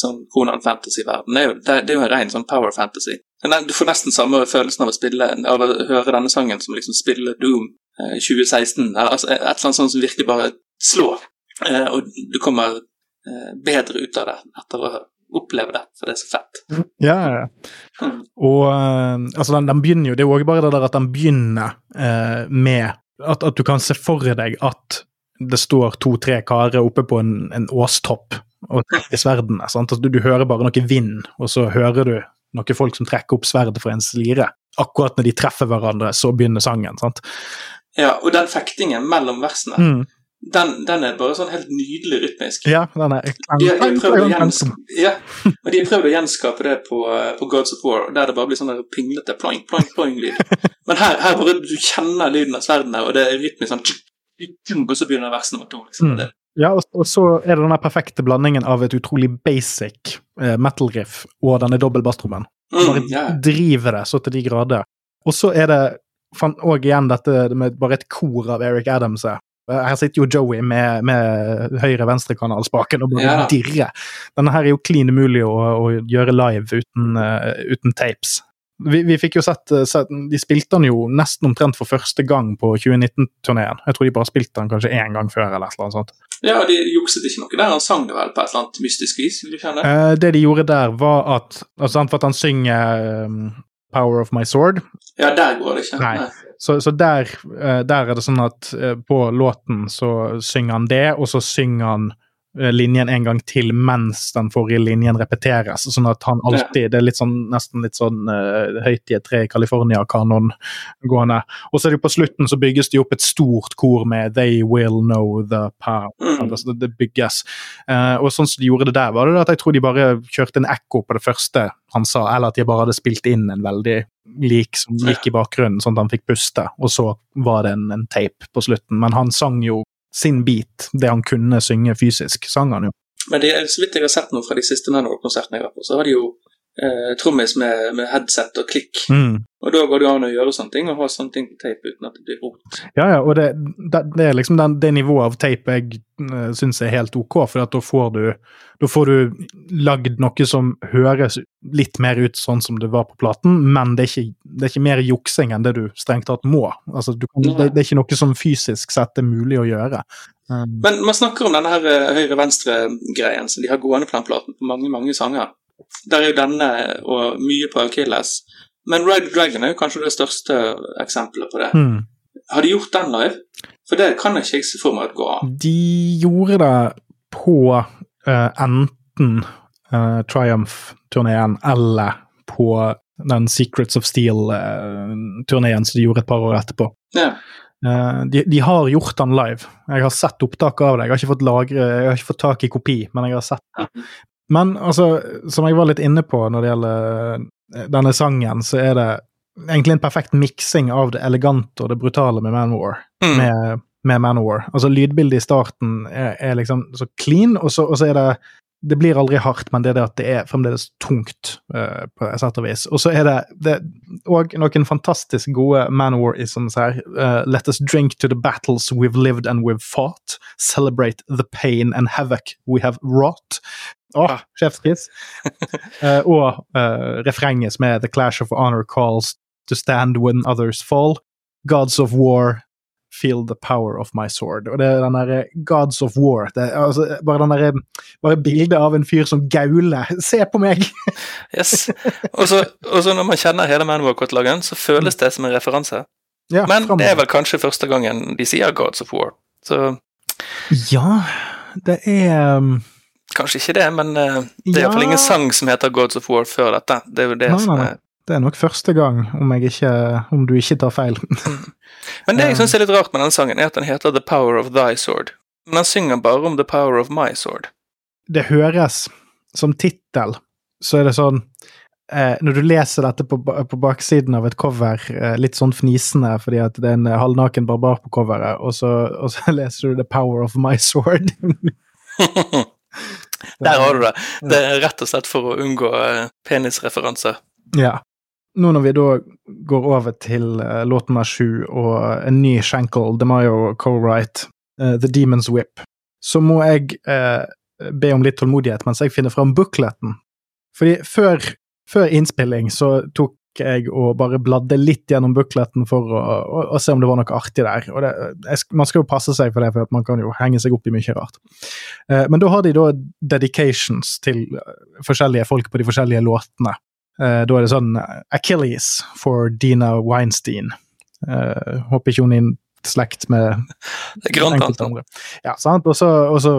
sånn Conan Fantasy-verden, det, det, er jo en ren sånn power fantasy. Du får nesten samme følelsen av å spille av å høre denne sangen som liksom spille Doom eh, 2016. Altså, et eller annet sånt som virkelig bare slår. Eh, og du kommer eh, bedre ut av det etter å oppleve det, for det er så fett. ja, ja. Og eh, altså, den, den begynner jo Det er jo også bare det der at den begynner eh, med at, at du kan se for deg at det står to-tre karer oppe på en, en åstopp og trekker sverdene. Sant? Altså, du, du hører bare noe vind, og så hører du noen folk som trekker opp sverdet fra en slire. Akkurat når de treffer hverandre, så begynner sangen. sant? Ja, og den fektingen mellom versene, Mm. Den, den er bare sånn helt nydelig rytmisk. Ja, den er De de har prøvd å gjenskape, ja, og de har prøvd å gjenskape det på, eh, på Gods of War, der det bare blir sånn pinglete ploing, ploing, ploing-lyd. Men her, her bare du kjenner lyden av sverdene, og det er rytmisk sånn Og så begynner vers nummer to. Liksom. Mm. Ja, og, og så er det den perfekte blandingen av et utrolig basic eh, metal-riff og denne dobbel basstrommen. Bare mm, yeah. driver det så til de grader. Og så er det og igjen dette med bare et kor av Eric Adams. her. Her sitter jo Joey med, med høyre-venstre-kanalspaken og bare Ja. dirrer. Denne her er jo klin umulig å, å gjøre live uten, uh, uten tapes. Vi, vi fikk jo sett, eh, sett De spilte den jo nesten omtrent for første gang på 2019-turneen. Jeg tror de bare spilte den kanskje én gang før. eller annet sånt. Ja, de jukset ikke noe der. Han sang det vel på et eller annet mystisk vis? vil du kjenne? Uh, det de gjorde der, var at altså, For at han synger um, 'Power of My Sword', Ja, der går det ikke. Nei. Så, så der, eh, der er det sånn at eh, på låten så synger han det, og så synger han linjen en gang til mens den forrige linjen repeteres. Sånn at han alltid Det er litt sånn, nesten litt sånn uh, høyt i et tre i California-kanon gående. Og så er det jo på slutten så bygges det opp et stort kor med 'They will know the power'. Mm. Altså, det, det bygges. Uh, og sånn som de gjorde det der, var det at jeg tror de bare kjørte en ekko på det første han sa, eller at de bare hadde spilt inn en veldig lik som gikk i bakgrunnen, sånn at han fikk puste, og så var det en, en tape på slutten. Men han sang jo sin beat, det han kunne synge fysisk, sang han jo. Men det, så vidt jeg har sett noe fra de siste Manowar-konsertene jeg var på, så har de jo eh, trommis med, med headset og klikk. Mm. Og da går det an å gjøre sånne ting, og ha sånne ting på tape uten at det blir rot. Ja, ja, og det, det, det er liksom den, det nivået av tape jeg uh, syns er helt ok, for da får du da får du lagd noe som høres litt mer ut sånn som det var på platen, men det er ikke, det er ikke mer juksing enn det du strengt tatt må. Altså, du det, det er ikke noe som fysisk sett er mulig å gjøre. Um, Men man snakker om denne her eh, høyre-venstre-greien som de har gående på den platen på mange, mange sanger. Der er jo denne og mye på Achilles. Men Ride Dragon er jo kanskje det største eksempelet på det. Mm. Har de gjort den live? For det kan jeg ikke se for meg at går an. De gjorde det på uh, enten uh, Triumph-turneen eller på den Secrets of Steel-turneen som de gjorde et par år etterpå. Ja. Uh, de, de har gjort den live. Jeg har sett opptak av det. Jeg har ikke fått, lagre, jeg har ikke fått tak i kopi, men jeg har sett det. Men altså, som jeg var litt inne på når det gjelder eh, denne sangen, så er det egentlig en perfekt miksing av det elegante og det brutale med Manwar. Mm. Med, med Manowar. Altså, lydbildet i starten er, er liksom så clean, og så, og så er det det blir aldri hardt, men det er det at det er fremdeles tungt, uh, på et sett og vis. Og så er det, det og noen fantastisk gode Manowar-isms her. Uh, Let us drink to the battles we've lived and we've fought. Celebrate the pain and havoc we have wrought. Åh, sjefskiss. uh, og uh, refrenget som er The clash of honor calls to stand when others fall. Gods of war, feel the power of my sword. Og det er den derre Gods of war. Det, altså, bare den derre Bare bildet av en fyr som gauler. Se på meg! Yes. Og så når man kjenner hele Manowar-katalogen, så føles det som en referanse. Ja, Men framover. det er vel kanskje første gangen de sier Gods of War. Så Ja, det er um, kanskje ikke det, men eh, det er Ja. iallfall ingen sang som heter Gods of War før dette. Det er jo det Nei, som er Det er nok første gang, om, ikke, om du ikke tar feil. Men det jeg Ja. syns er litt rart med den sangen, er at den heter The Power of Thy Sword. Men den synger bare om The Power of My Sword. det høres som tittel, så er det sånn eh, Når du leser dette på, på baksiden av et cover, eh, litt sånn fnisende fordi at det er en eh, halvnaken barbar på coveret, og så, og så leser du 'The Power of My Sword'. Der har du det. Det er rett og slett for å unngå eh, penisreferanser. Ja. Nå når vi da går over til uh, låt nummer sju og en ny Shankle, DeMayo co-write, eh, The Demon's Whip, så må jeg eh, be om litt tålmodighet mens jeg finner fram bookleten. Fordi før, før innspilling så tok jeg og bare bladde litt gjennom bukletten for å, å, å se om det var noe artig der. Og det, jeg, man skal jo passe seg for det, for man kan jo henge seg opp i mye rart. Eh, men da har de da dedications til eh, forskjellige folk på de forskjellige låtene. Eh, da er det sånn eh, Achilles for Dina Weinstein. Eh, håper ikke hun er i slekt med enkelte andre. Ja, sant? Og så, og så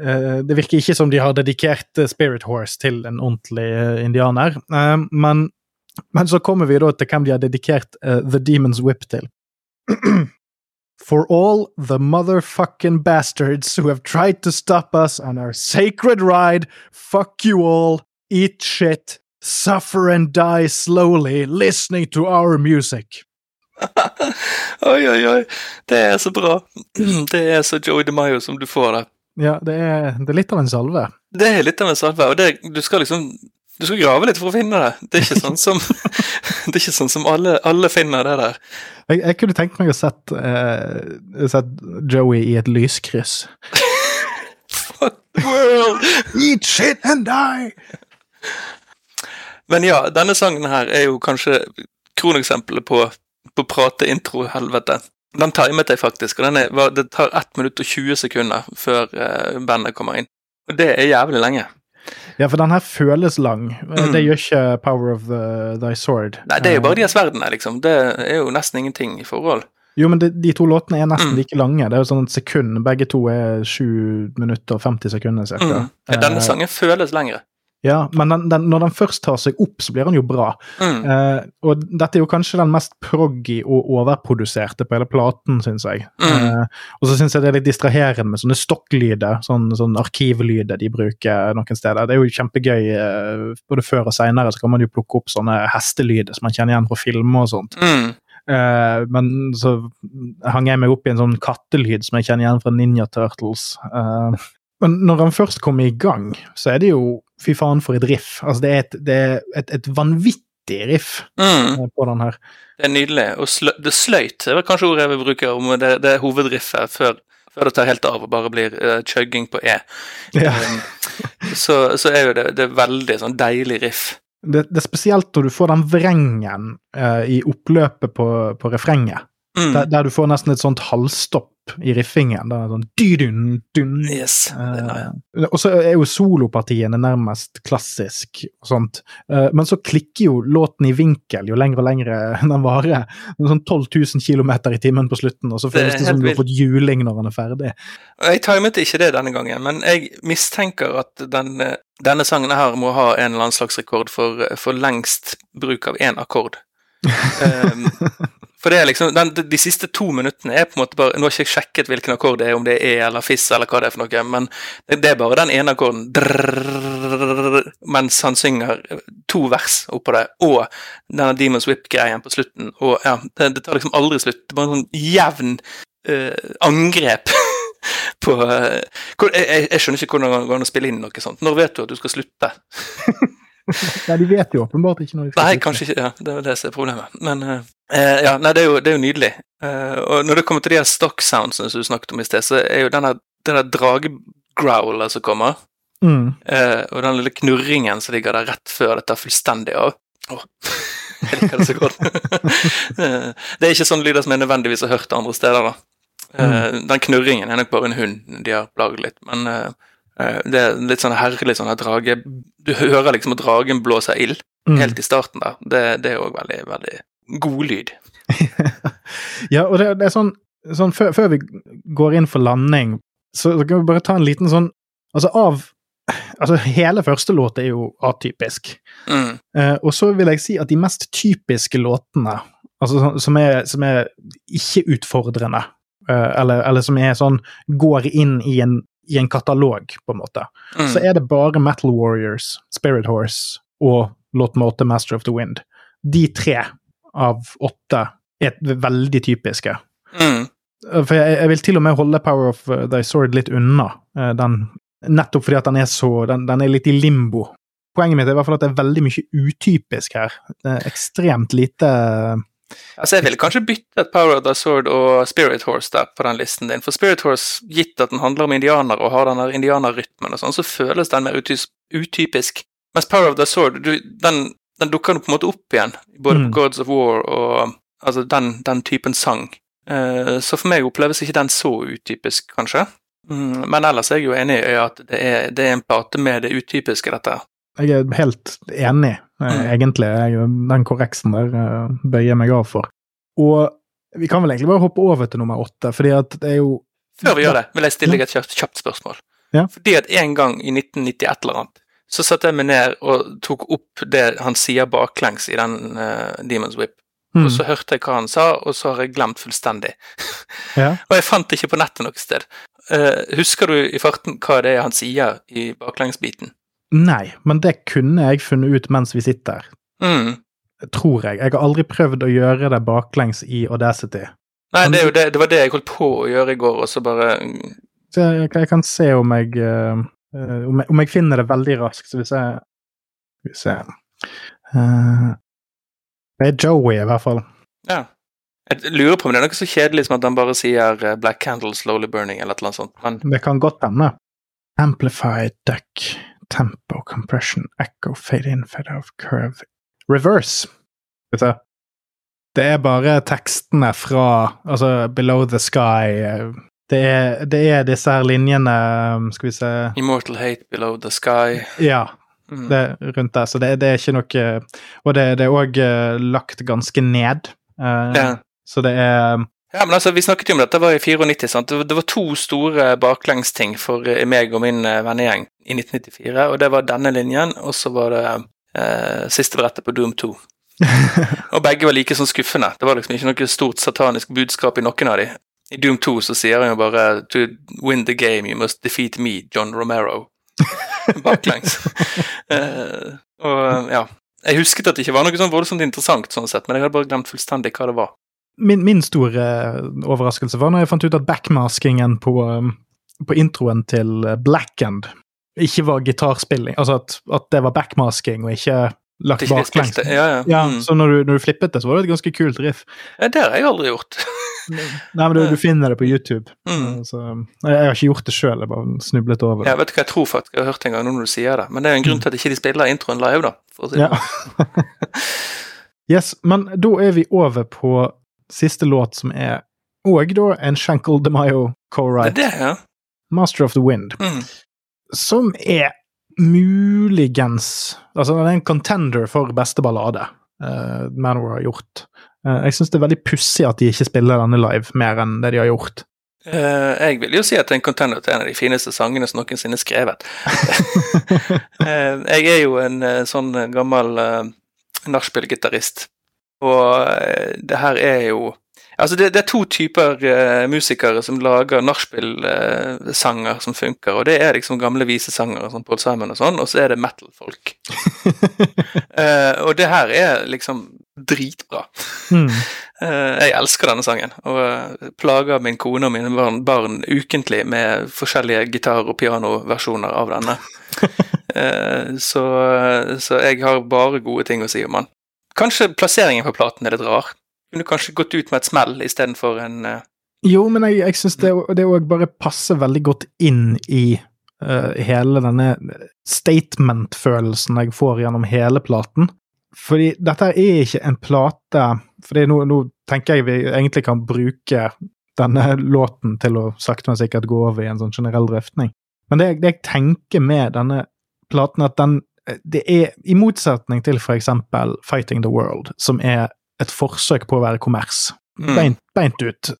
eh, Det virker ikke som de har dedikert Spirit Horse til en ordentlig indianer. Men, men så kommer vi da til hvem de har dedikert uh, The Demon's Whip til. For all the motherfucking bastards who have tried to stop us on our sacred ride, fuck you all, eat shit, suffer and die slowly listening to our music. oi, oi, oi. Det er så bra. Det er så Joey DeMaio som du får der. Ja, det er, det er litt av en salve. Det er litt av en salve, og det, du skal liksom Du skal grave litt for å finne det. Det er ikke sånn som, det er ikke sånn som alle, alle finner det der. Jeg, jeg kunne tenkt meg å sett, eh, sett Joey i et lyskryss. Fuck the world! Eat shit and die! Men ja, denne sangen her er jo kanskje kroneksempelet på, på prate-intro-helvete. Den timet jeg faktisk, og er, det tar 1 minutt og 20 sekunder før eh, bandet kommer inn. Og det er jævlig lenge. Ja, for den her føles lang. Mm. Det gjør ikke Power of the, Thy Sword. Nei, det er jo bare de her sverdene, liksom. Det er jo nesten ingenting i forhold. Jo, men de, de to låtene er nesten mm. like lange. Det er jo sånn et sekund. Begge to er 7 minutter og 50 sekunder, cirka. Mm. Ja, denne eh, sangen føles lengre. Ja, men den, den, når den først tar seg opp, så blir den jo bra. Mm. Eh, og dette er jo kanskje den mest proggy og overproduserte på hele platen, syns jeg. Mm. Eh, og så syns jeg det er litt distraherende med sånne stokklyder, sånn, sånn arkivlyder de bruker noen steder. Det er jo kjempegøy. Eh, både før og seinere så kan man jo plukke opp sånne hestelyder som man kjenner igjen fra filmer og sånt. Mm. Uh, men så hang jeg meg opp i en sånn kattelyd som jeg kjenner igjen fra Ninja Turtles. Uh, men når han først kommer i gang, så er det jo fy faen for et riff. Altså, det er et, det er et, et vanvittig riff mm. Eh, på den her. Det er nydelig. Og slø, det sløyt det var kanskje ordet jeg vil bruke om det, det hovedriffet før, før, det tar helt av og bare blir uh, chugging på E. Ja. Um, så, så, er jo det, det er veldig sånn deilig riff. Det, det, er spesielt når du får den vrengen uh, i oppløpet på, på refrenget. Mm. Der, der, du får nesten et sånt halvstopp i riffingen. Da, sånn dydun, dun. Yes, uh, og så er jo solopartiene nærmest klassisk og sånt. Uh, men så klikker jo låten i vinkel jo lenger og lenger den varer. Sånn 12 000 km i timen på slutten, og så føles det, det som du har fått juling når den er ferdig. Jeg timet ikke det denne gangen, men jeg mistenker at den, denne sangen her må ha en eller annen slags rekord for, for lengst bruk av én akkord. um, For det er liksom, den, De siste to minuttene er på en måte bare Nå har jeg ikke sjekket hvilken akkord det er, om det er E eller Fiss eller hva det er for noe, men det er bare den ene akkorden drrrr, mens han synger to vers oppå det, og denne Demons Whip-greien på slutten. Og ja, det, det, tar liksom aldri slutt. Det er bare en sånn jevn uh, angrep på uh, jeg, jeg, skjønner ikke hvordan det går an å spille inn noe sånt. Når vet du at du skal slutte? nei, de vet jo åpenbart ikke når de skal Nei, kanskje ikke. ja, Det er det som er problemet. Men ja, nei, det er jo, det er jo nydelig. Eh, og når det kommer til de her stock soundsene som du snakket om i sted, så er jo den der dragegrowlen som kommer, mm. eh, og den lille knurringen som ligger der rett før det tar fullstendig av oh. Jeg liker det så godt. det er ikke sånne lyder som jeg nødvendigvis har hørt andre steder, da. Mm. Den knurringen er nok bare en hund de har plaget litt, men Eh, det er litt sånn herlig sånn drage Du hører liksom at dragen blåser ild mm. helt i starten der. Det, det er òg veldig, veldig god lyd. ja, og det, det er sånn, sånn før, før, vi går inn for landing, så, så, kan vi bare ta en liten sånn Altså av Altså, hele første låt er jo atypisk. Mm. Uh, og så vil jeg si at de mest typiske låtene, altså som er, som er ikke-utfordrende, uh, eller, eller, som er sånn Går inn i en i en katalog, på en måte, mm. så er det bare Metal Warriors, Spirit Horse og låt med åtte Master of the Wind. De tre av åtte er veldig typiske. Mm. For jeg, jeg, vil til og med holde Power of the Sword litt unna, uh, den, nettopp fordi at den er så den, den, er litt i limbo. Poenget mitt er i hvert fall at det er veldig mye utypisk her. Det er ekstremt lite Altså, Jeg ville kanskje byttet Power of the Sword og Spirit Horse der på den listen din. For Spirit Horse, gitt at den handler om indianere og har den indianerrytmen og sånn, så føles den mer utypisk. Mens Power of the Sword, du, den, den dukker på en måte opp igjen, både mm. på Gods of War og altså den, den typen sang. Uh, så for meg oppleves ikke den så utypisk, kanskje. Mm, men ellers er jeg jo enig i at det er, det er en plate med det utypiske, dette. Jeg er helt enig, eh, mm. egentlig. Jeg, den korreksen der eh, bøyer jeg meg av for. Og vi kan vel egentlig bare hoppe over til nummer åtte, fordi at det er jo Før vi gjør det, vil jeg stille deg et kjapt spørsmål. Ja. Fordi at en gang i 1991 eller annet, så satte jeg meg ned og tok opp det han sier baklengs i den uh, Demons Whip. Mm. Og så hørte jeg hva han sa, og så har jeg glemt fullstendig. Ja. og jeg fant det ikke på nettet noe sted. Uh, husker du i farten hva det er han sier i baklengsbiten? Nei, men det kunne jeg funnet ut mens vi sitter. Mm. Tror jeg. Jeg har aldri prøvd å gjøre det baklengs i Audacity. Nei, det, det, det, var det jeg holdt på å gjøre i går, og så bare så jeg, jeg, kan se om jeg, uh, om jeg, om jeg finner det veldig raskt. Så hvis jeg Skal vi se Eh, Det er Joey, i hvert fall. Ja. Jeg lurer på om det er noe så kjedelig som at han bare sier eh, 'Black Candle Slowly Burning' eller annet sånt. Men Det kan godt hende. Amplified deck, tempo, compression, echo, fade in, fade out, curve Reverse. Skal vi se. Det er bare tekstene fra altså Below the Sky eh, Det er, det er disse her linjene Skal vi se 'Immortal Hate Below the Sky'. Ja, Mm. det rundt der. Så det, det er ikke noe Og det, det er òg lagt ganske ned. eh, Ja. Så det er Ja, men altså, Vi snakket jo om dette var i 94. sant? Det var, to store baklengsting for eh, meg og min eh, vennegjeng i 1994. og Det var denne linjen, og så var det eh, siste brettet på Doom 2. Og begge var like sånn skuffende. Det var liksom ikke noe stort satanisk budskap i noen av de. I Doom 2 så sier han jo bare To win the game, you must defeat me, John Romero. Baklengs. uh, og ja. Jeg husket at det ikke var noe sånn voldsomt interessant, sånn sett, men jeg hadde bare glemt fullstendig hva det var. min, min store overraskelse var når jeg fant ut at backmaskingen på, um, på introen til uh, Blackend ikke var gitarspilling. Altså at, at det var backmasking og ikke lagt baklengs. Ja, ja. Ja, Mm. Så når du, når du flippet det, så var det et ganske kult riff. Ja, Det har jeg aldri gjort. Nei, men du, du finner det på YouTube. Mm. Så, um, jeg, har ikke gjort det sjøl, jeg bare snublet over det. Jeg vet ikke hva jeg tror faktisk jeg har hørt en gang nå når du sier det, men det er jo en grunn til at ikke de spiller introen live, da. Si. Ja. yes, men da er vi over på siste låt, som er òg da en Shankle DeMayo Det co-write. er det, ja. Master of the Wind. Mm. som er muligens Altså, den er en contender for beste ballade uh, Manor har gjort. Uh, jeg syns det er veldig pussig at de ikke spiller denne live mer enn det de har gjort. Uh, jeg vil jo si at det er en contender til en av de fineste sangene som noensinne er skrevet. Eh, jeg er jo en eh, sånn gammel uh, nachspiel-gitarist, og eh, det her er jo Altså, det, det er to typer uh, musikere som lager nachspiel-sanger som funker, og det er liksom gamle visesangere som Paul Simon og sånn, og så er det metal-folk. uh, og det her er liksom dritbra. Mm. Eh, jeg elsker denne sangen, og eh, plager min kone og mine barn, barn ukentlig med forskjellige gitar- og pianoversjoner av denne. Eh, så, så jeg har bare gode ting å si om den. Kanskje plasseringen på platen er litt rar. Kunne kanskje gått ut med et smell istedenfor en uh... Jo, men jeg, jeg syns det, òg bare passer veldig godt inn i uh, hele denne statement-følelsen jeg får gjennom hele platen. Fordi dette er ikke en plate fordi nå, nå tenker jeg vi egentlig kan bruke denne låten til å sakte, men sikkert gå over i en sånn generell drøftning. Men det, det jeg tenker med denne platen, at den det er, i motsetning til for eksempel Fighting the World, som er et forsøk på å være kommers, Mm. beint, beint ut,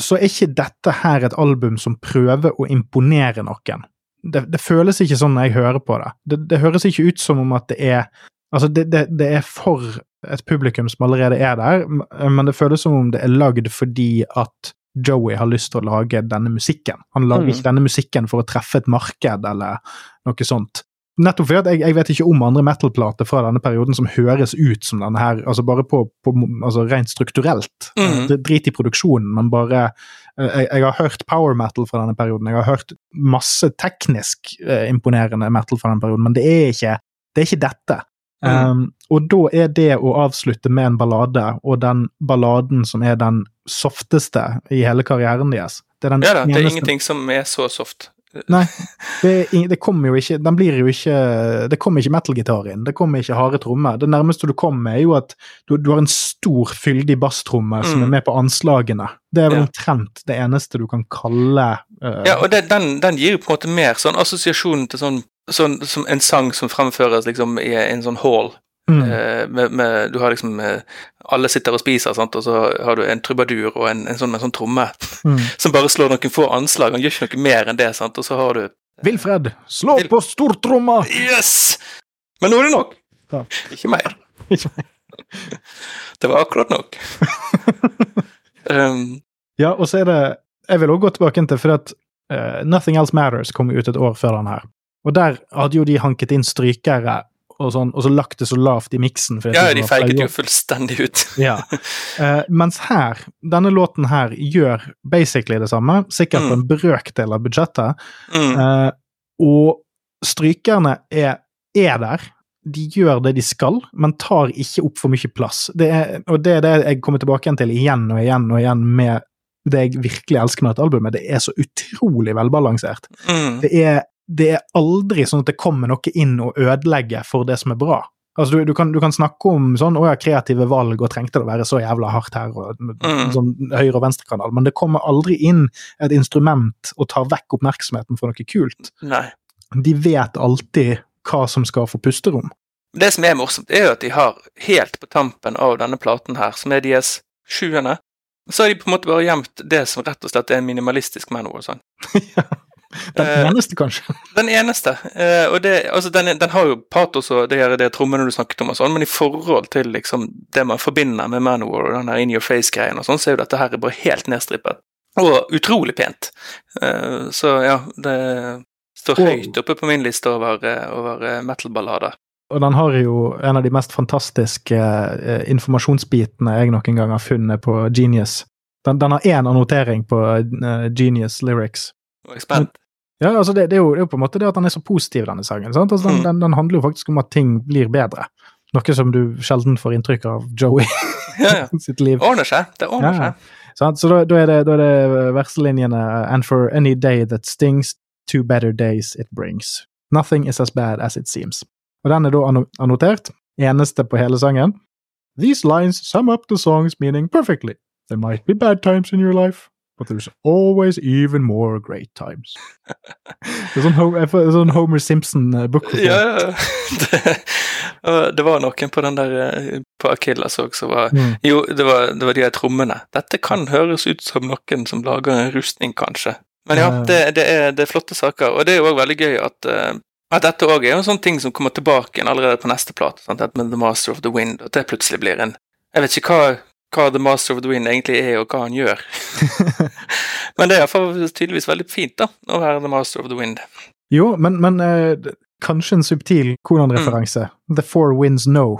så er ikke dette her et album som prøver å imponere noen. Det, det føles ikke sånn når jeg hører på det. det. Det høres ikke ut som om at det er Altså, det, det, er for et publikum som allerede er der, men det føles som om det er lagd fordi at Joey har lyst til å lage denne musikken. Han lager Mm. ikke denne musikken for å treffe et marked eller noe sånt. Nettopp fordi at jeg, jeg vet ikke om andre metal-plater fra denne perioden som høres ut som denne her, altså bare på, på altså rent strukturelt. Mm. Det- Drit i produksjonen, men bare eh, jeg, jeg har hørt power metal fra denne perioden, jeg har hørt masse teknisk eh, imponerende metal fra denne perioden, men det er ikke, det er ikke dette. Mm. Um, og da er det å avslutte med en ballade, og den balladen som er den softeste i hele karrieren deres Det er den Ja da, det er eneste- ingenting som er så soft. Nei, det, det kommer jo ikke Den blir jo ikke Det kommer ikke metal-gitar inn. Det kommer ikke harde trommer. Det nærmeste du kommer, er jo at du, du har en stor, fyldig basstromme som Mm. er med på anslagene. Det er vel Ja. omtrent det eneste du kan kalle uh, Ja, og det, den, den gir jo på en måte mer sånn assosiasjon til sånn, sånn som en sang som fremføres liksom i en sånn hall. Mm, Eh, med, med, du har liksom eh, Alle sitter og spiser, sant? og så har du en trubadur og en, en, sånn, en sånn tromme mm. som bare slår noen få anslag. Han gjør ikke noe mer enn det, sant? og så har du Wilfred, slå Vil- på stortromma! Yes! Men nå er det nok. Ja. Ikke mer. Det var akkurat nok. um, Ja, og så er det Jeg vil også gå tilbake til, for at uh, Nothing Else Matters kom ut et år før den her. Og der hadde jo de hanket inn strykere og sånn, og så lagt det så lavt i miksen. ja, de feiget jo fullstendig ut. Ja. Uh, mens her, denne låten her gjør basically det samme, sikkert på en brøkdel av budsjettet, Mm. Uh, og strykerne er, er der, de gjør det de skal, men tar ikke opp for mye plass. Det er, og det er det jeg kommer tilbake igjen til igjen og igjen og igjen med det jeg virkelig elsker med dette albumet. Det er så utrolig velbalansert. Mm. Det er, det er aldri sånn at det kommer noe inn og ødelegger for det som er bra. Altså, du, du, kan, du kan snakke om sånn, å ja, kreative valg, og trengte det å være så jævla hardt her, og Mm. sånn høyre- og venstrekanal, men det kommer aldri inn et instrument og tar vekk oppmerksomheten for noe kult. Nei. De vet alltid hva som skal få pusterom. Det som er morsomt, er jo at de har helt på tampen av denne platen her, som er deres sjuende, så har de på en måte bare gjemt det som rett og slett er en minimalistisk Manowar-sang. Den Eh, eneste, kanskje. Den eneste. Eh, og det, altså den, den har jo patos og det, her- det trommene du snakket om og sånn, men i forhold til liksom det man forbinder med Manowar og den der In Your Face-greien og sånn, så er jo dette her bare helt nedstrippet. Og utrolig pent. Eh, så ja, det står Og- høyt oppe på min liste over, eh, over eh, metal-ballader. Og den har jo en av de mest fantastiske eh, informasjonsbitene jeg noen gang har funnet på Genius. Den, den har én annotering på eh, Genius Lyrics. Jeg er spent. Ja, altså det, det, er jo, det er jo på en måte det at den er så positiv, denne sangen. sant? Altså den, Mm. den, den handler jo faktisk om at ting blir bedre. Noe som du sjelden får inntrykk av Joey Ja, ja. sitt liv. Ordner seg. Det ordner Ja, seg. Så da, da, er det, da er det verselinjene And for any day that stings, two better days it brings. Nothing is as bad as it seems. Og den er da annotert. Eneste på hele sangen. These lines sum up the song's meaning perfectly. There might be bad times in your life, but there's always even more great times. Det er sånn, sånn Homer Simpson-book. Ja, ja. det, det var noen på den der eh, på Akillas òg som var Mm. Jo, det var, det var de her trommene. Dette kan høres ut som noen som lager en rustning, kanskje. Men ja, det, det, er, det er flotte saker. Og det er jo òg veldig gøy at, eh, at dette òg er en sånn ting som kommer tilbake allerede på neste plate. Sant? Med The Master of the Wind. At det plutselig blir en Jeg vet ikke hva, hva The Master of the Wind egentlig er, og hva han gjør. Men det er iallfall tydeligvis veldig fint da, å være The Master of the Wind. Jo, men, men eh, kanskje en subtil Konan-referanse. The four winds know.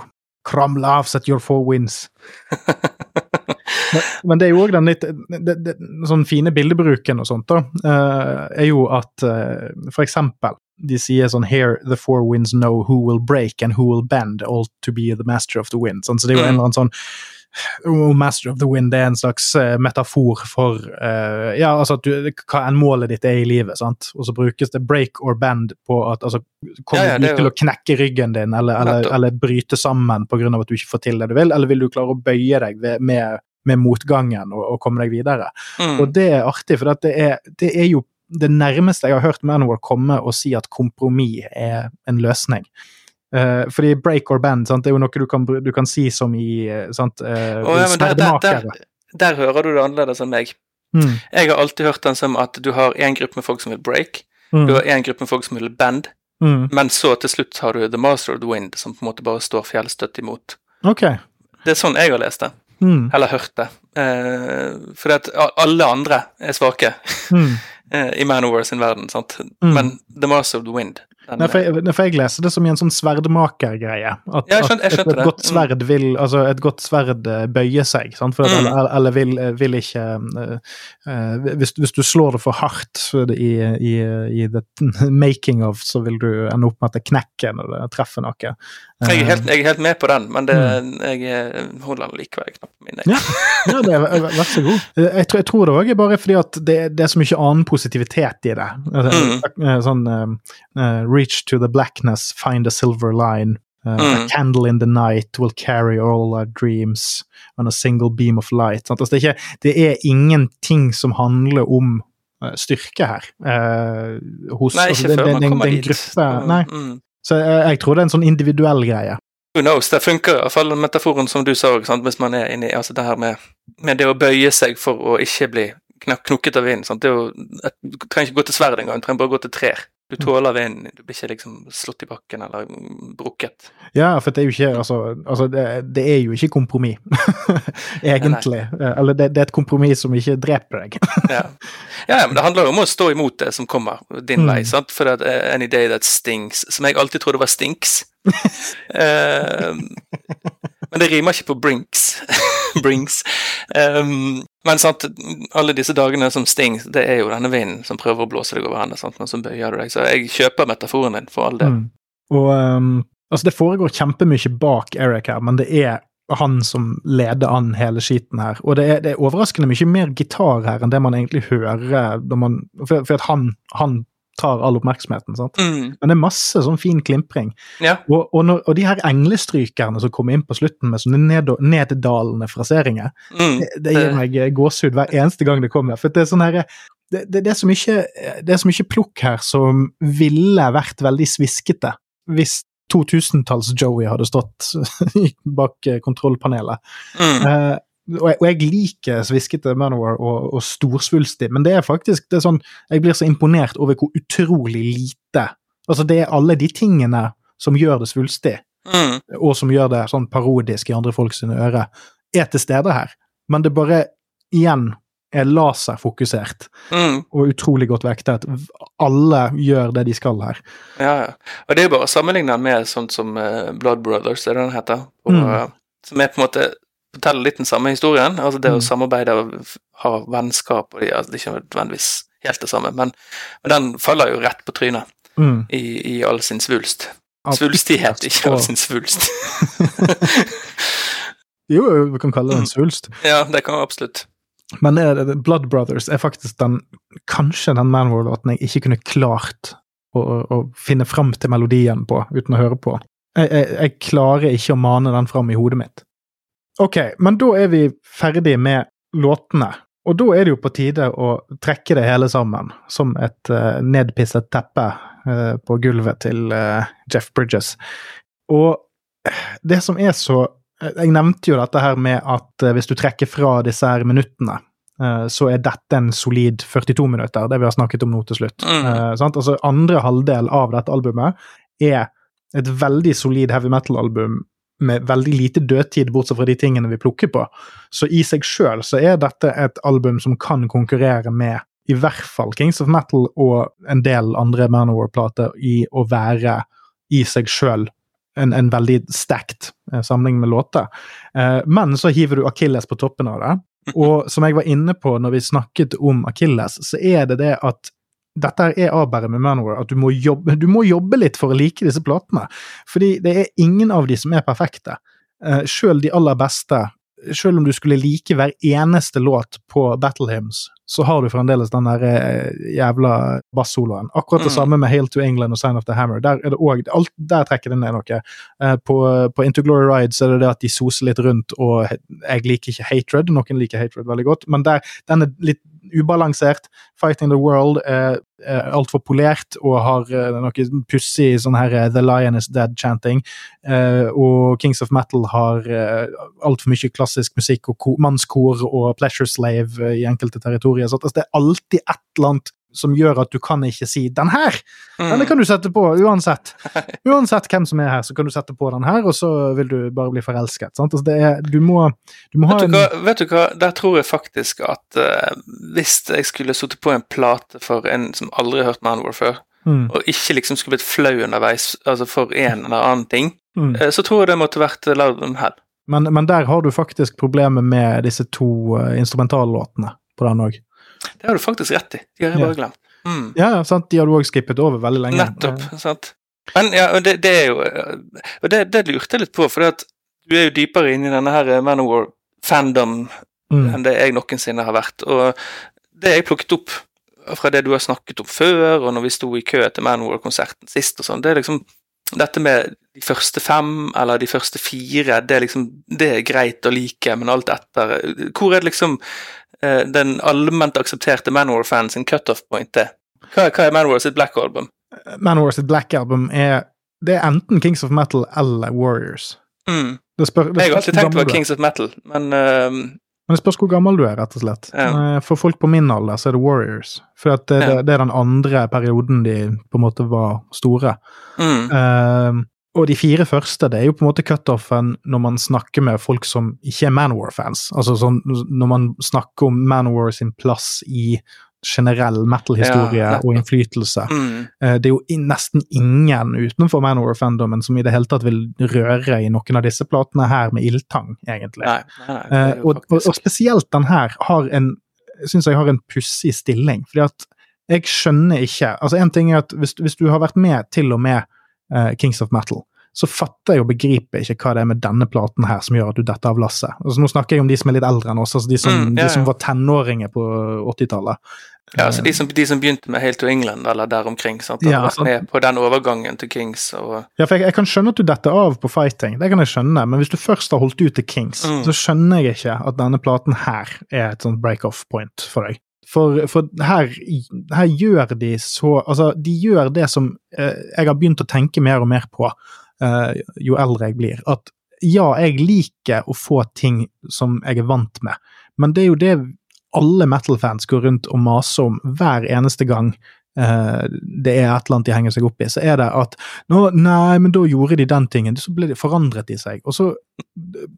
Kram laughs at your four winds. men, men det er jo òg den litt det, det, sånn fine bildebruken og sånt, da, eh, er jo at eh, for eksempel de sier sånn Here the four winds know who will break and who will bend, all to be the master of the wind. Sånn, så det er jo en Mm. eller annen sånn Master of the wind det er en slags eh, metafor for uh, ja, altså at du, hva enn målet ditt er i livet. sant? Og så brukes det break or bend på at altså, Kommer Ja, ja, du til jo- å knekke ryggen din, eller, eller, eller bryte sammen pga. at du ikke får til det du vil, eller vil du klare å bøye deg ved, med, med motgangen og, og komme deg videre? Mm. Og det er artig, for det er, det er jo det nærmeste jeg har hørt Manowar komme og si at kompromiss er en løsning. Eh, fordi break or bend sant, det er jo noe du kan, du kan si som i eh, sant, uh, oh, ja, der, der, der, der hører du det annerledes enn meg. Mm, Jeg har alltid hørt den som at du har en gruppe med folk som vil break, mm, du har en gruppe med folk som vil bend, mm. men så til slutt har du The Master of the Wind, som på en måte bare står fjellstøtt imot. Okay. Det er sånn jeg har lest det, Mm, eller hørt det. Uh, fordi at alle andre er svake mm. i War sin verden, sant. Mm. Men The Master of the Wind Nei, for jeg, nei, for jeg leser det som i en sånn sverdmakergreie. At, Ja, jeg skjønte- jeg at et, et, godt sverd vil, altså et godt sverd eh, bøyer seg, sant? For Mm. eller, eller vil, eh, vil ikke uh, hvis, hvis du slår det for hardt det i, i, i the making of, så vil du ende opp med at det knekker når det treffer noe. jeg, er helt, jeg er helt med på den, men det, Mm. jeg holder den likevel knapt på min. Ja. Ja, det vær så god. Jeg tror, tror det òg er bare fordi at det, det er så mye annen positivitet i det. Altså, eh, Sånn uh, Reach to the blackness, find a silver line. eh, A Mm. candle in the night will carry all our dreams on a single beam of light. Altså, det, er ikke, det er ingenting som handler om uh, styrke her. Uh, hos, Nei, altså, ikke det- før det- man er kommer den, dit. Gruppe, nei, Mm. så jeg, jeg tror det er en sånn individuell greie. Who knows, det funker i hvert fall metaforen som du sa, sant? hvis man er inni altså det her med, med det å bøye seg for å ikke bli knak knukket av vinden. du trenger ikke gå til sverd engang, du trenger bare gå til trær. Du tåler vinden, du blir ikke liksom slått i bakken eller brukket. Ja, for det er jo ikke Altså, altså det, det er jo ikke kompromiss, egentlig. Eh, Eller det, det er et kompromiss som ikke dreper deg. Ja. ja, men det handler jo om å stå imot det som kommer din Mm. vei. sant? For at Any Day That stinks, som jeg alltid trodde var stinks. Eh, men det rimer ikke på brinks. Brinks. Um, men sant, alle disse dagene som stings, det er jo denne vinden som prøver å blåse deg over ende, sant? men så bøyer du deg. Så jeg kjøper metaforen din, for all del. Mm. Og um, Altså, det foregår kjempemye bak Eric her, men det er han som leder an hele skiten her. Og det er, det er overraskende mye mer gitar her enn det man egentlig hører når man For, for at han, han tar all oppmerksomheten, sant. Mm. Men det er masse sånn fin klimpring. Ja. Og, og, når, og de her englestrykerne som kommer inn på slutten med sånne ned, neddalende fraseringer, Mm. det, det gir meg eh, gåsehud hver eneste gang det kommer. For det er sånn her, det, det, det, er så mye, det er så mye plukk her som ville vært veldig sviskete hvis 2000-talls-Joey hadde stått bak eh, kontrollpanelet. Mm. Og, jeg, og jeg liker sviskete Manowar og, og storsvulstig, men det er faktisk det er sånn, Jeg blir så imponert over hvor utrolig lite Altså, det er alle de tingene som gjør det svulstig, Mm. og som gjør det sånn parodisk i andre folks ører, er til stede her. Men det bare, igjen, er laserfokusert Mm. og utrolig godt vektet. Alle gjør det de skal her. Ja, ja. Og det er jo bare å sammenligne den med sånt som eh, Blood Brothers, er det den heter? Og, Mm. Som er på en måte forteller litt den samme historien. Altså det Mm. å samarbeide og ha vennskap og de, altså Det er ikke nødvendigvis helt det samme, men, men den faller jo rett på trynet Mm. i, i all sin svulst. Svulstighet, ikke all sin svulst. Jo, vi kan kalle det en svulst. ja, det kan vi absolutt. Men det, Blood Brothers er faktisk den kanskje den Manwar-låten jeg ikke kunne klart å, å finne fram til melodien på uten å høre på. Jeg, jeg, jeg klarer ikke å mane den fram i hodet mitt. Ok, men da er vi ferdig med låtene. Og da er det jo på tide å trekke det hele sammen, som et uh, nedpisset teppe uh, på gulvet til uh, Jeff Bridges. Og det som er så Jeg nevnte jo dette her med at hvis du trekker fra disse her minuttene, så er dette en solid 42 minutter, det vi har snakket om nå til slutt. Mm. Sant? Altså Andre halvdel av dette albumet er et veldig solid heavy metal-album med veldig lite dødtid, bortsett fra de tingene vi plukker på. Så i seg sjøl så er dette et album som kan konkurrere med i hvert fall Kings of Metal og en del andre Manowar-plater i å være i seg sjøl en, en veldig stacked eh, samling med låter. Eh, men så hiver du Akilles på toppen av det. Og som jeg var inne på når vi snakket om Akilles, så er det det at dette er avbæret med Manowar, at du må, jobbe, du må jobbe litt for å like disse platene. Fordi det er ingen av de som er perfekte. Uh, Sjøl de aller beste, sjøl om du skulle like hver eneste låt på Battle Hymns, så har du fremdeles den der uh, jævla bassoloen. Akkurat det Mm. samme med Hail to England og Sign of the Hammer. Der er det også, alt, der trekker det ned noe. Uh, på, på Into Glory Ride så er det det at de soser litt rundt, og jeg liker ikke Hatred. Noen liker Hatred veldig godt, men der, den er litt ubalansert. Fighting the World er, er altfor polert og har eh, noe pussig sånn her eh, The Lion is Dead-chanting. Eh, og Kings of Metal har altfor mye klassisk musikk og mannskor og Pleasure Slave i enkelte territorier. Så det er alltid et eller annet som gjør at du kan ikke si 'den her'! Mm. kan du sette på uansett. Uansett hvem som er her, så kan du sette på den her, og så vil du bare bli forelsket. Sant? Altså, det er, du, må, du må ha Vet en du, hva, vet du hva, der tror jeg faktisk at uh, hvis jeg skulle sittet på en plate for en som aldri har hørt Manwar før, mm, og ikke liksom skulle blitt flau underveis altså for en eller annen ting, mm. uh, så tror jeg det måtte vært eh, Loud Them Hell. Men, men der har du faktisk problemet med disse to uh, instrumentallåtene på den òg. Det har du faktisk rett i. De har jeg Ja. bare glemt. Mm. Ja, ja, sant? de har du òg skippet over veldig lenge. Nettopp. sant? Men ja, og det, det er jo eh, Og det, det lurte jeg litt på, for du er jo dypere inne i denne her Manowar-fandom Mm. enn det jeg noensinne har vært. Og det jeg plukket opp fra det du har snakket om før, og når vi sto i kø til Manowar-konserten sist og sånn, det er liksom dette med de første fem eller de første fire, det er liksom Det er greit å like, men alt etter Hvor er det liksom eh, den allment aksepterte Manowar-fans sin cutoff point er? Hva, hva er Manwar sitt Black Album? Manwar sitt Black Album er Det er enten Kings of Metal eller Warriors. Mm. Det spør, det Jeg har alltid tenkt det var. Kings of Metal, men uh, Men det spørs hvor gammel du er, rett og slett. Ja. Eh, For folk på min alder så er det Warriors. For det, Ja. det, er den andre perioden de på en måte var store. mm, Eh, og de fire første det er jo på en måte cutoffen når man snakker med folk som ikke er Manwar-fans. Altså sånn, Når man snakker om Manwar sin plass i generell metal-historie Ja, og innflytelse. mm, Eh, Det er jo nesten ingen utenfor Manowar-fandomen som i det hele tatt vil røre i noen av disse platene her med ildtang, egentlig. nei, nei, Eh, og, og, og spesielt den her har en syns jeg har en pussig stilling. fordi at jeg skjønner ikke altså En ting er at hvis, hvis du har vært med til og med eh, Kings of Metal, så fatter jeg og begriper ikke hva det er med denne platen her som gjør at du detter av lasset. Altså, nå snakker jeg om de som er litt eldre enn oss, altså de som, Mm, ja, de som var tenåringer på 80-tallet. Ja, altså de som, de som begynte med Hail to England, eller der omkring, sant? Ja, vært med på den overgangen til Kings og Ja, for jeg, jeg kan skjønne at du detter av på fighting, det kan jeg skjønne, men hvis du først har holdt ut til Kings, Mm. så skjønner jeg ikke at denne platen her er et sånt break-off point for deg. For, for her, her gjør de så Altså, de gjør det som eh, jeg har begynt å tenke mer og mer på eh, jo eldre jeg blir. At ja, jeg liker å få ting som jeg er vant med, men det er jo det alle metal-fans går rundt og maser om hver eneste gang eh, det er et eller annet de henger seg opp i. Så er det at nå, nei, men da gjorde de den tingen, så ble de forandret de seg. Og så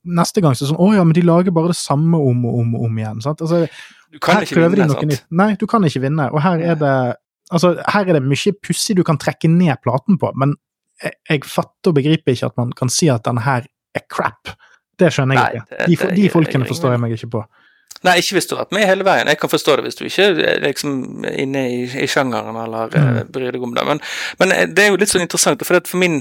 neste gang så er det sånn å ja, men de lager bare det samme om og om og om igjen. sant? Altså, Du kan her ikke prøver de vinne, noe sant? nytt. Nei, du kan ikke vinne. Og her er det altså, her er det mye pussig du kan trekke ned platen på, men jeg, jeg fatter og begriper ikke at man kan si at den her er crap. Det skjønner jeg Nei, ikke. det- De, det, det de folkene jeg, forstår jeg meg ikke på. Nei, ikke hvis du har vært med hele veien. Jeg kan forstå det hvis du ikke er liksom inne i, i sjangeren eller eh, Mm. bryr deg om det. Men, men eh, det er jo litt sånn interessant, for, at for min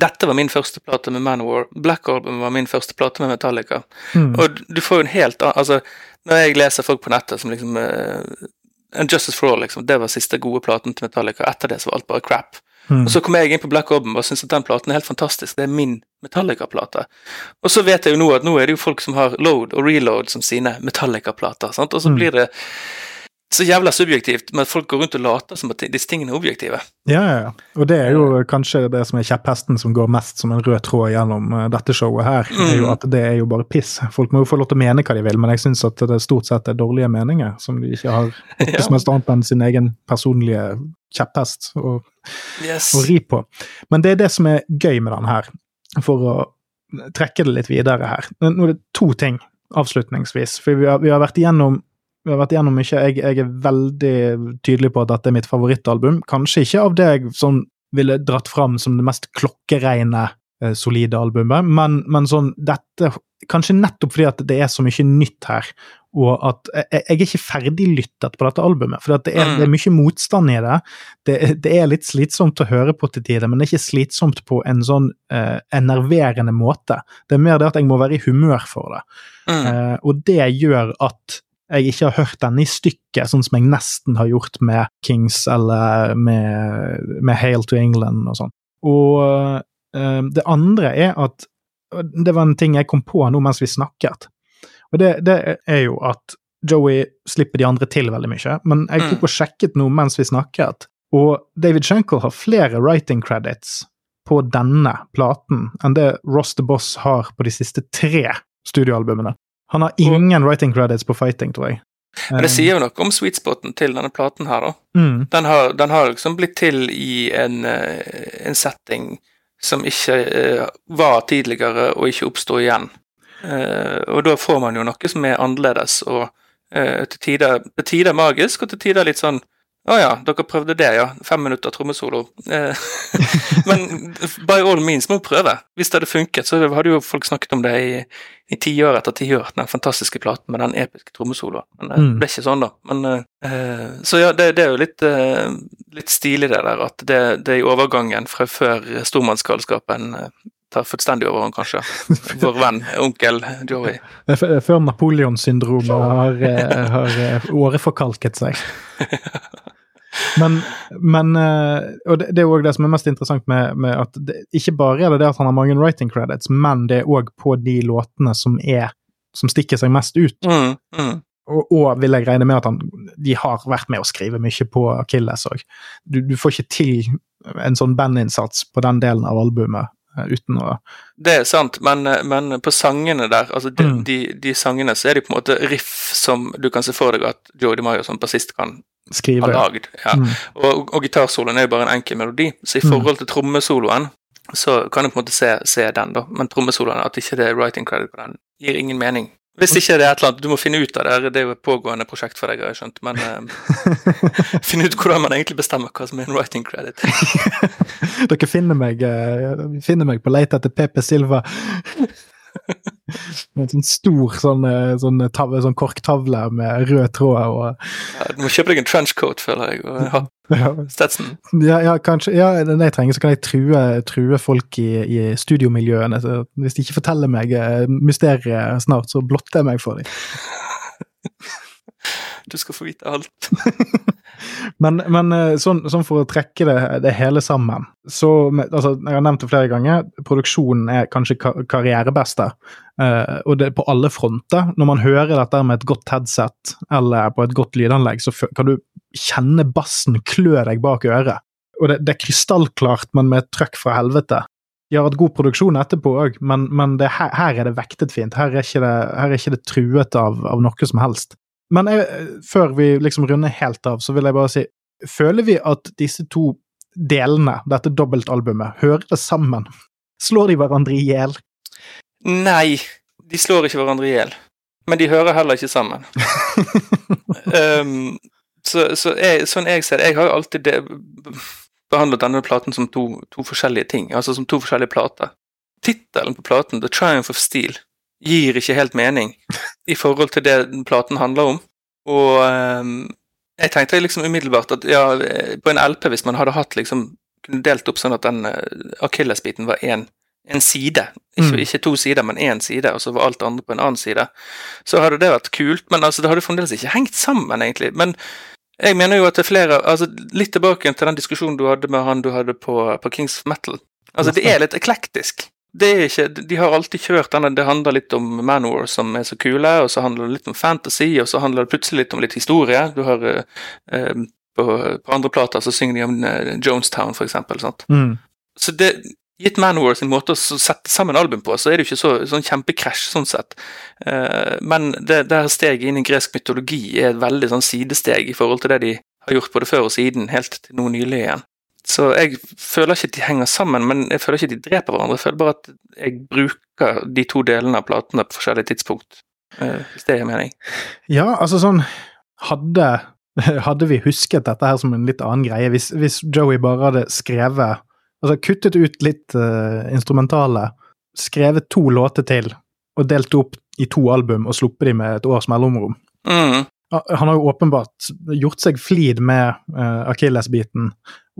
dette var min første plate med Manowar. Black Album var min første plate med Metallica. Mm. Og du får jo en helt annen Altså, når jeg leser folk på nettet som liksom uh, Justice for All, liksom, det var siste gode platen til Metallica. Etter det så var alt bare crap. Mm. Og så kom jeg inn på Black Album og syntes at den platen er helt fantastisk. Det er min Metallica-plate. Og så vet jeg jo nå at nå er det jo folk som har load og reload som sine Metallica-plater. sant? Og så Mm. blir det så jævla subjektivt at folk går rundt og later som at disse tingene er objektive. Ja, ja, ja. Og det er jo kanskje det som er kjepphesten som går mest som en rød tråd gjennom eh, dette showet her, er jo Mm. at det er jo bare piss. Folk må jo få lov til å mene hva de vil, men jeg syns at det stort sett er dårlige meninger som de ikke har noe Ja. som helst annet enn sin egen personlige kjepphest å, Yes. å ri på. Men det er det som er gøy med den her, for å trekke det litt videre her. Nå er det to ting avslutningsvis, for vi har, vi har vært igjennom vi har vært igjennom mye. Jeg, jeg er veldig tydelig på at dette er mitt favorittalbum. Kanskje ikke av det jeg sånn ville dratt fram som det mest klokkereine, eh, solide albumet, men, men sånn dette Kanskje nettopp fordi at det er så mye nytt her, og at jeg, jeg er ikke ferdiglyttet på dette albumet. For det er, Mm. det er mye motstand i det. det. Det er litt slitsomt å høre på til tider, men det er ikke slitsomt på en sånn eh, enerverende måte. Det er mer det at jeg må være i humør for det. Mm. Eh, og det gjør at jeg ikke har hørt denne i stykket, sånn som jeg nesten har gjort med Kings eller med, med Hail to England og sånn. Og øh, det andre er at Det var en ting jeg kom på nå mens vi snakket. Og det, det er jo at Joey slipper de andre til veldig mye, men jeg tok og sjekket nå mens vi snakket, og David Shankle har flere writing credits på denne platen enn det Ross the Boss har på de siste tre studioalbumene. Han har ingen writing credits på Fighting, tror jeg. Men det sier jo noe om sweet spoten til denne platen her, da. Mm, Den har, den har liksom blitt til i en, eh, en setting som ikke uh, var tidligere, og ikke oppsto igjen. Uh, og da får man jo noe som er annerledes, og uh, til tider, til tider magisk, og til tider litt sånn å ja, dere prøvde det, ja. Fem minutter trommesolo. Eh, men by all means må prøve. Hvis det hadde funket, så hadde jo folk snakket om det i, i tiår etter tiår, den fantastiske platen med den episke trommesoloen. Men det Mm. ble ikke sånn, da. Men, eh, så ja, det, det er jo litt, eh, litt stilig det der, at det, det er i overgangen fra før stormannsgalskapen eh, tar fullstendig overhånd, kanskje. Vår venn, onkel Joey. Før Napoleon-syndromet har, eh, har eh, åreforkalket seg. Men, men eh, Og det, det er òg det som er mest interessant med, med at det, ikke bare er det det at han har mange writing credits, men det er òg på de låtene som er som stikker seg mest ut. Mm, mm. Og, og vil jeg regne med at han, de har vært med å skrive mye på Achilles òg. Du, du får ikke til en sånn bandinnsats på den delen av albumet eh, uten å Det er sant, men, men på sangene der, altså de, Mm. de, de sangene, så er de på en måte riff som du kan se for deg at Jodie DiMaggio som bassist kan ha har lagd. Ja. Mm. Og, og gitarsoloen er jo bare en enkel melodi, så i Mm. forhold til trommesoloen så kan du på en måte se, se den, da. Men trommesoloen, at ikke det er writing credit på den, gir ingen mening. Hvis ikke det er et eller annet du må finne ut av det, det er jo et pågående prosjekt for deg, har jeg skjønt, men uh, finne ut hvordan man egentlig bestemmer hva som er en writing credit. Dere finner meg, uh, finner meg på leit etter PP Silva. Med en sånn stor sånn, eh, sånn, tavle, sånn korktavle med rød tråd og Ja, du må kjøpe deg en trenchcoat, føler jeg, og ha ja, Stetson. ja, ja, kanskje. Ja, når jeg trenger, så kan jeg true, true folk i, i studiomiljøene. Så hvis de ikke forteller meg eh, mysteriet snart, så blotter jeg meg for dem. Du skal få vite alt. Men, men eh, sånn, sånn for å trekke det, det hele sammen så, altså, Jeg har nevnt det flere ganger, produksjonen er kanskje kar karrierebeste. Uh, og det er på alle fronter. Når man hører dette med et godt headset eller på et godt lydanlegg, så kan du kjenne bassen klø deg bak øret. Og det, det er krystallklart, men med et trøkk fra helvete. De har hatt god produksjon etterpå òg, men, men det, her, her er det vektet fint. Her er ikke det, her er ikke det truet av, av noe som helst. Men jeg, før vi liksom runder helt av, så vil jeg bare si Føler vi at disse to delene, dette dobbeltalbumet, hører det sammen? Slår de hverandre i hjel? Nei, de slår ikke hverandre i hjel. Men de hører heller ikke sammen. um, så så jeg, sånn jeg ser det Jeg har jo alltid det, behandlet denne platen som to, to forskjellige ting. Altså som to forskjellige plater. Tittelen på platen, 'The Triumph of Steel', gir ikke helt mening i forhold til det platen handler om. Og um, jeg tenkte liksom umiddelbart at ja, på en LP, hvis man hadde hatt liksom kunne delt opp sånn at den uh, akillesbiten var én en side, ikke, Mm. ikke to sider, men én side, og så var alt andre på en annen side, så hadde det vært kult, men altså, det hadde fremdeles ikke hengt sammen, egentlig. Men jeg mener jo at det er flere altså Litt tilbake til den diskusjonen du hadde med han du hadde på, på Kings Metal. Altså, det er litt eklektisk. Det ikke, de har alltid kjørt denne Det handler litt om Manowar, som er så kule, og så handler det litt om fantasy, og så handler det plutselig litt om litt historie. Du har eh, eh, på, på andre plater så synger de om eh, Jonestown, for eksempel. Sant? Mm. Så det, gitt Manowar sin måte å sette sammen album på, så er det jo ikke så, sånn kjempekrasj sånn sett. Eh, men det, det her steget inn i gresk mytologi er et veldig sånn sidesteg i forhold til det de har gjort både før og siden, helt til nå nylig igjen. Så jeg føler ikke at de henger sammen, men jeg føler ikke at de dreper hverandre. Jeg føler bare at jeg bruker de to delene av platene på forskjellige tidspunkt, eh, hvis det gir mening. Ja, altså sånn Hadde, hadde vi husket dette her som en litt annen greie, hvis, hvis Joey bare hadde skrevet Altså kuttet ut litt uh, instrumentale, skrevet to låter til, og delt opp i to album og sluppet de med et års mellomrom Mm, Han har jo åpenbart gjort seg flid med uh, akillesbiten,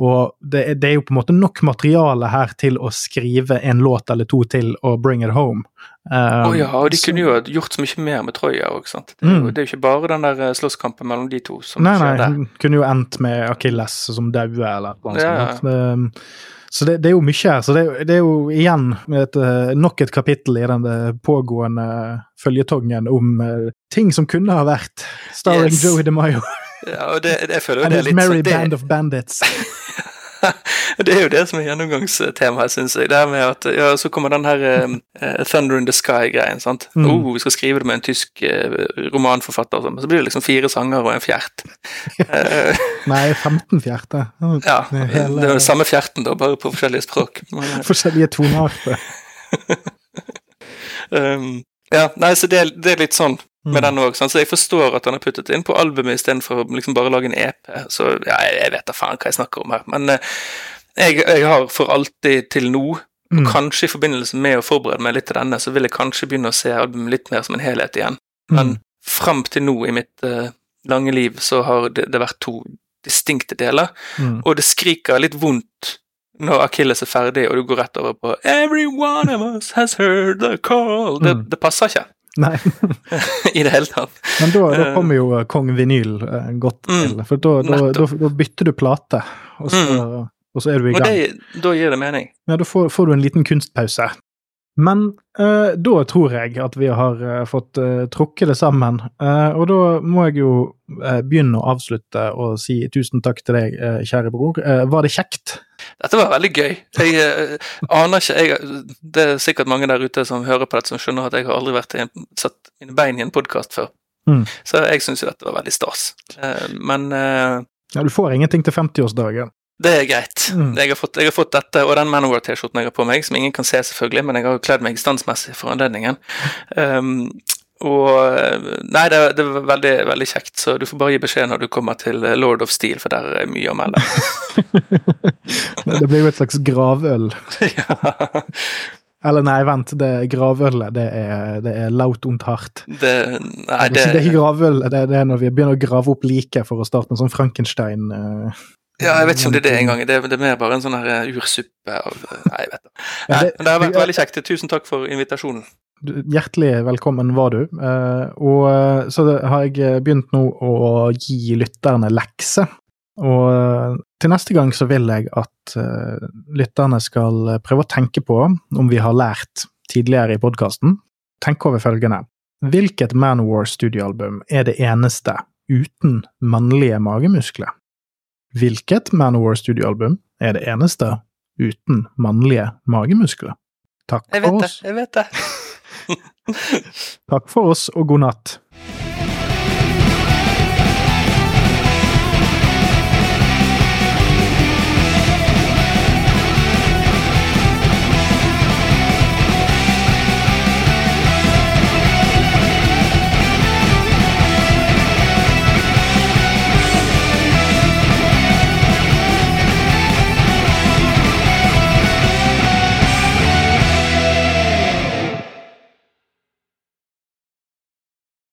og det, er- det er jo på en måte nok materiale her til å skrive en låt eller to til og bring it home. Uh, oh ja, og de så- kunne jo gjort så mye mer med Troja òg, sant. Det Mm. det er jo ikke bare den der eh, slåsskampen mellom de to som Nei, skjer nei, der. hun kunne jo endt med Akilles som daue, eller noe Ja, ja. Så det, det er jo mye her. Så det, det er jo igjen et, eh, nok et kapittel i den eh, pågående føljetongen om uh, ting som kunne ha vært. Starring Yes. Joey DeMayo. Ja, og det, jeg føler jo det er litt merry sånn- det, band of bandits. det er jo det som er gjennomgangstemaet, syns jeg. Det her med at ja, så kommer den her eh, Thunder in the Sky-greien. sant? Mm. Oh, vi skal skrive det med en tysk uh, romanforfatter, og sånn, så blir det liksom fire sanger og en fjert. Nei, 15 fjerter. ja, er hele- det er den samme fjerten, da, bare på forskjellige språk. Forskjellige tonearter. Um, ja, nei, så det, det er litt sånn med Mm. den òg. Så jeg forstår at han har puttet inn på albumet istedenfor å liksom bare lage en EP. Så ja, jeg, vet da faen hva jeg snakker om her. Men eh, jeg, jeg har for alltid til nå, og Mm. kanskje i forbindelse med å forberede meg litt til denne, så vil jeg kanskje begynne å se albumet litt mer som en helhet igjen. Men Mm. fram til nå i mitt eh, lange liv så har det, det vært to distinkte deler. Mm. Og det skriker litt vondt når Akilles er ferdig, og du går rett over på 'Every one of us has heard the call'. Det, Mm. det passer ikke Nei, i det hele tatt. men da, da Eh. kommer jo Kong Vinyl eh, godt Mm, til. For da, da, da, bytter du plate, og så, og så er du i Og gang. det, da gir det mening. Ja, da får, får du en liten kunstpause. Men eh, da tror jeg at vi har eh, fått uh, trukket det sammen. Eh, og da må jeg jo eh, begynne å avslutte og si tusen takk til deg, eh, kjære bror. Eh, var det kjekt? Dette var veldig gøy. Jeg uh, aner ikke jeg, Det er sikkert mange der ute som hører på dette, som skjønner at jeg har aldri vært en, satt mine bein i en podkast før. Mm. Så jeg syns jo dette var veldig stas. Uh, men uh, Ja, du får ingenting til 50-årsdagen. det er greit. Mm. Jeg, har fått, jeg har fått dette og den Manowar-T-skjorten jeg har på meg, som ingen kan se, selvfølgelig, men jeg har kledd meg standsmessig for anledningen. Um, og Nei, det, det var veldig, veldig kjekt, så du får bare gi beskjed når du kommer til eh, Lord of Steel, for der er mye å melde. det blir jo et slags gravøl. ja. Eller nei, vent, det gravølet. Det er, det er laut und hardt. Det, nei, Det, det, er ikke gravøl, det, er- når vi begynner å grave opp liket for å starte en sånn Frankenstein eh, Ja, jeg vet ikke om det er det engang. Det, det er mer bare en sånn her eh, ursuppe av Nei, jeg vet det. Men det har vært veldig kjekt. Tusen takk for invitasjonen. Hjertelig velkommen var du. Eh, og eh, så har jeg begynt nå å gi lytterne lekse. Og eh, til neste gang så vil jeg at eh, lytterne skal prøve å tenke på om vi har lært tidligere i podkasten. Tenk over følgende. Hvilket Manowar studioalbum er det eneste uten mannlige magemuskler? Hvilket Manowar studioalbum er det eneste uten mannlige magemuskler? Takk for oss. Jeg vet det. Jeg vet det. Takk for oss, og god natt.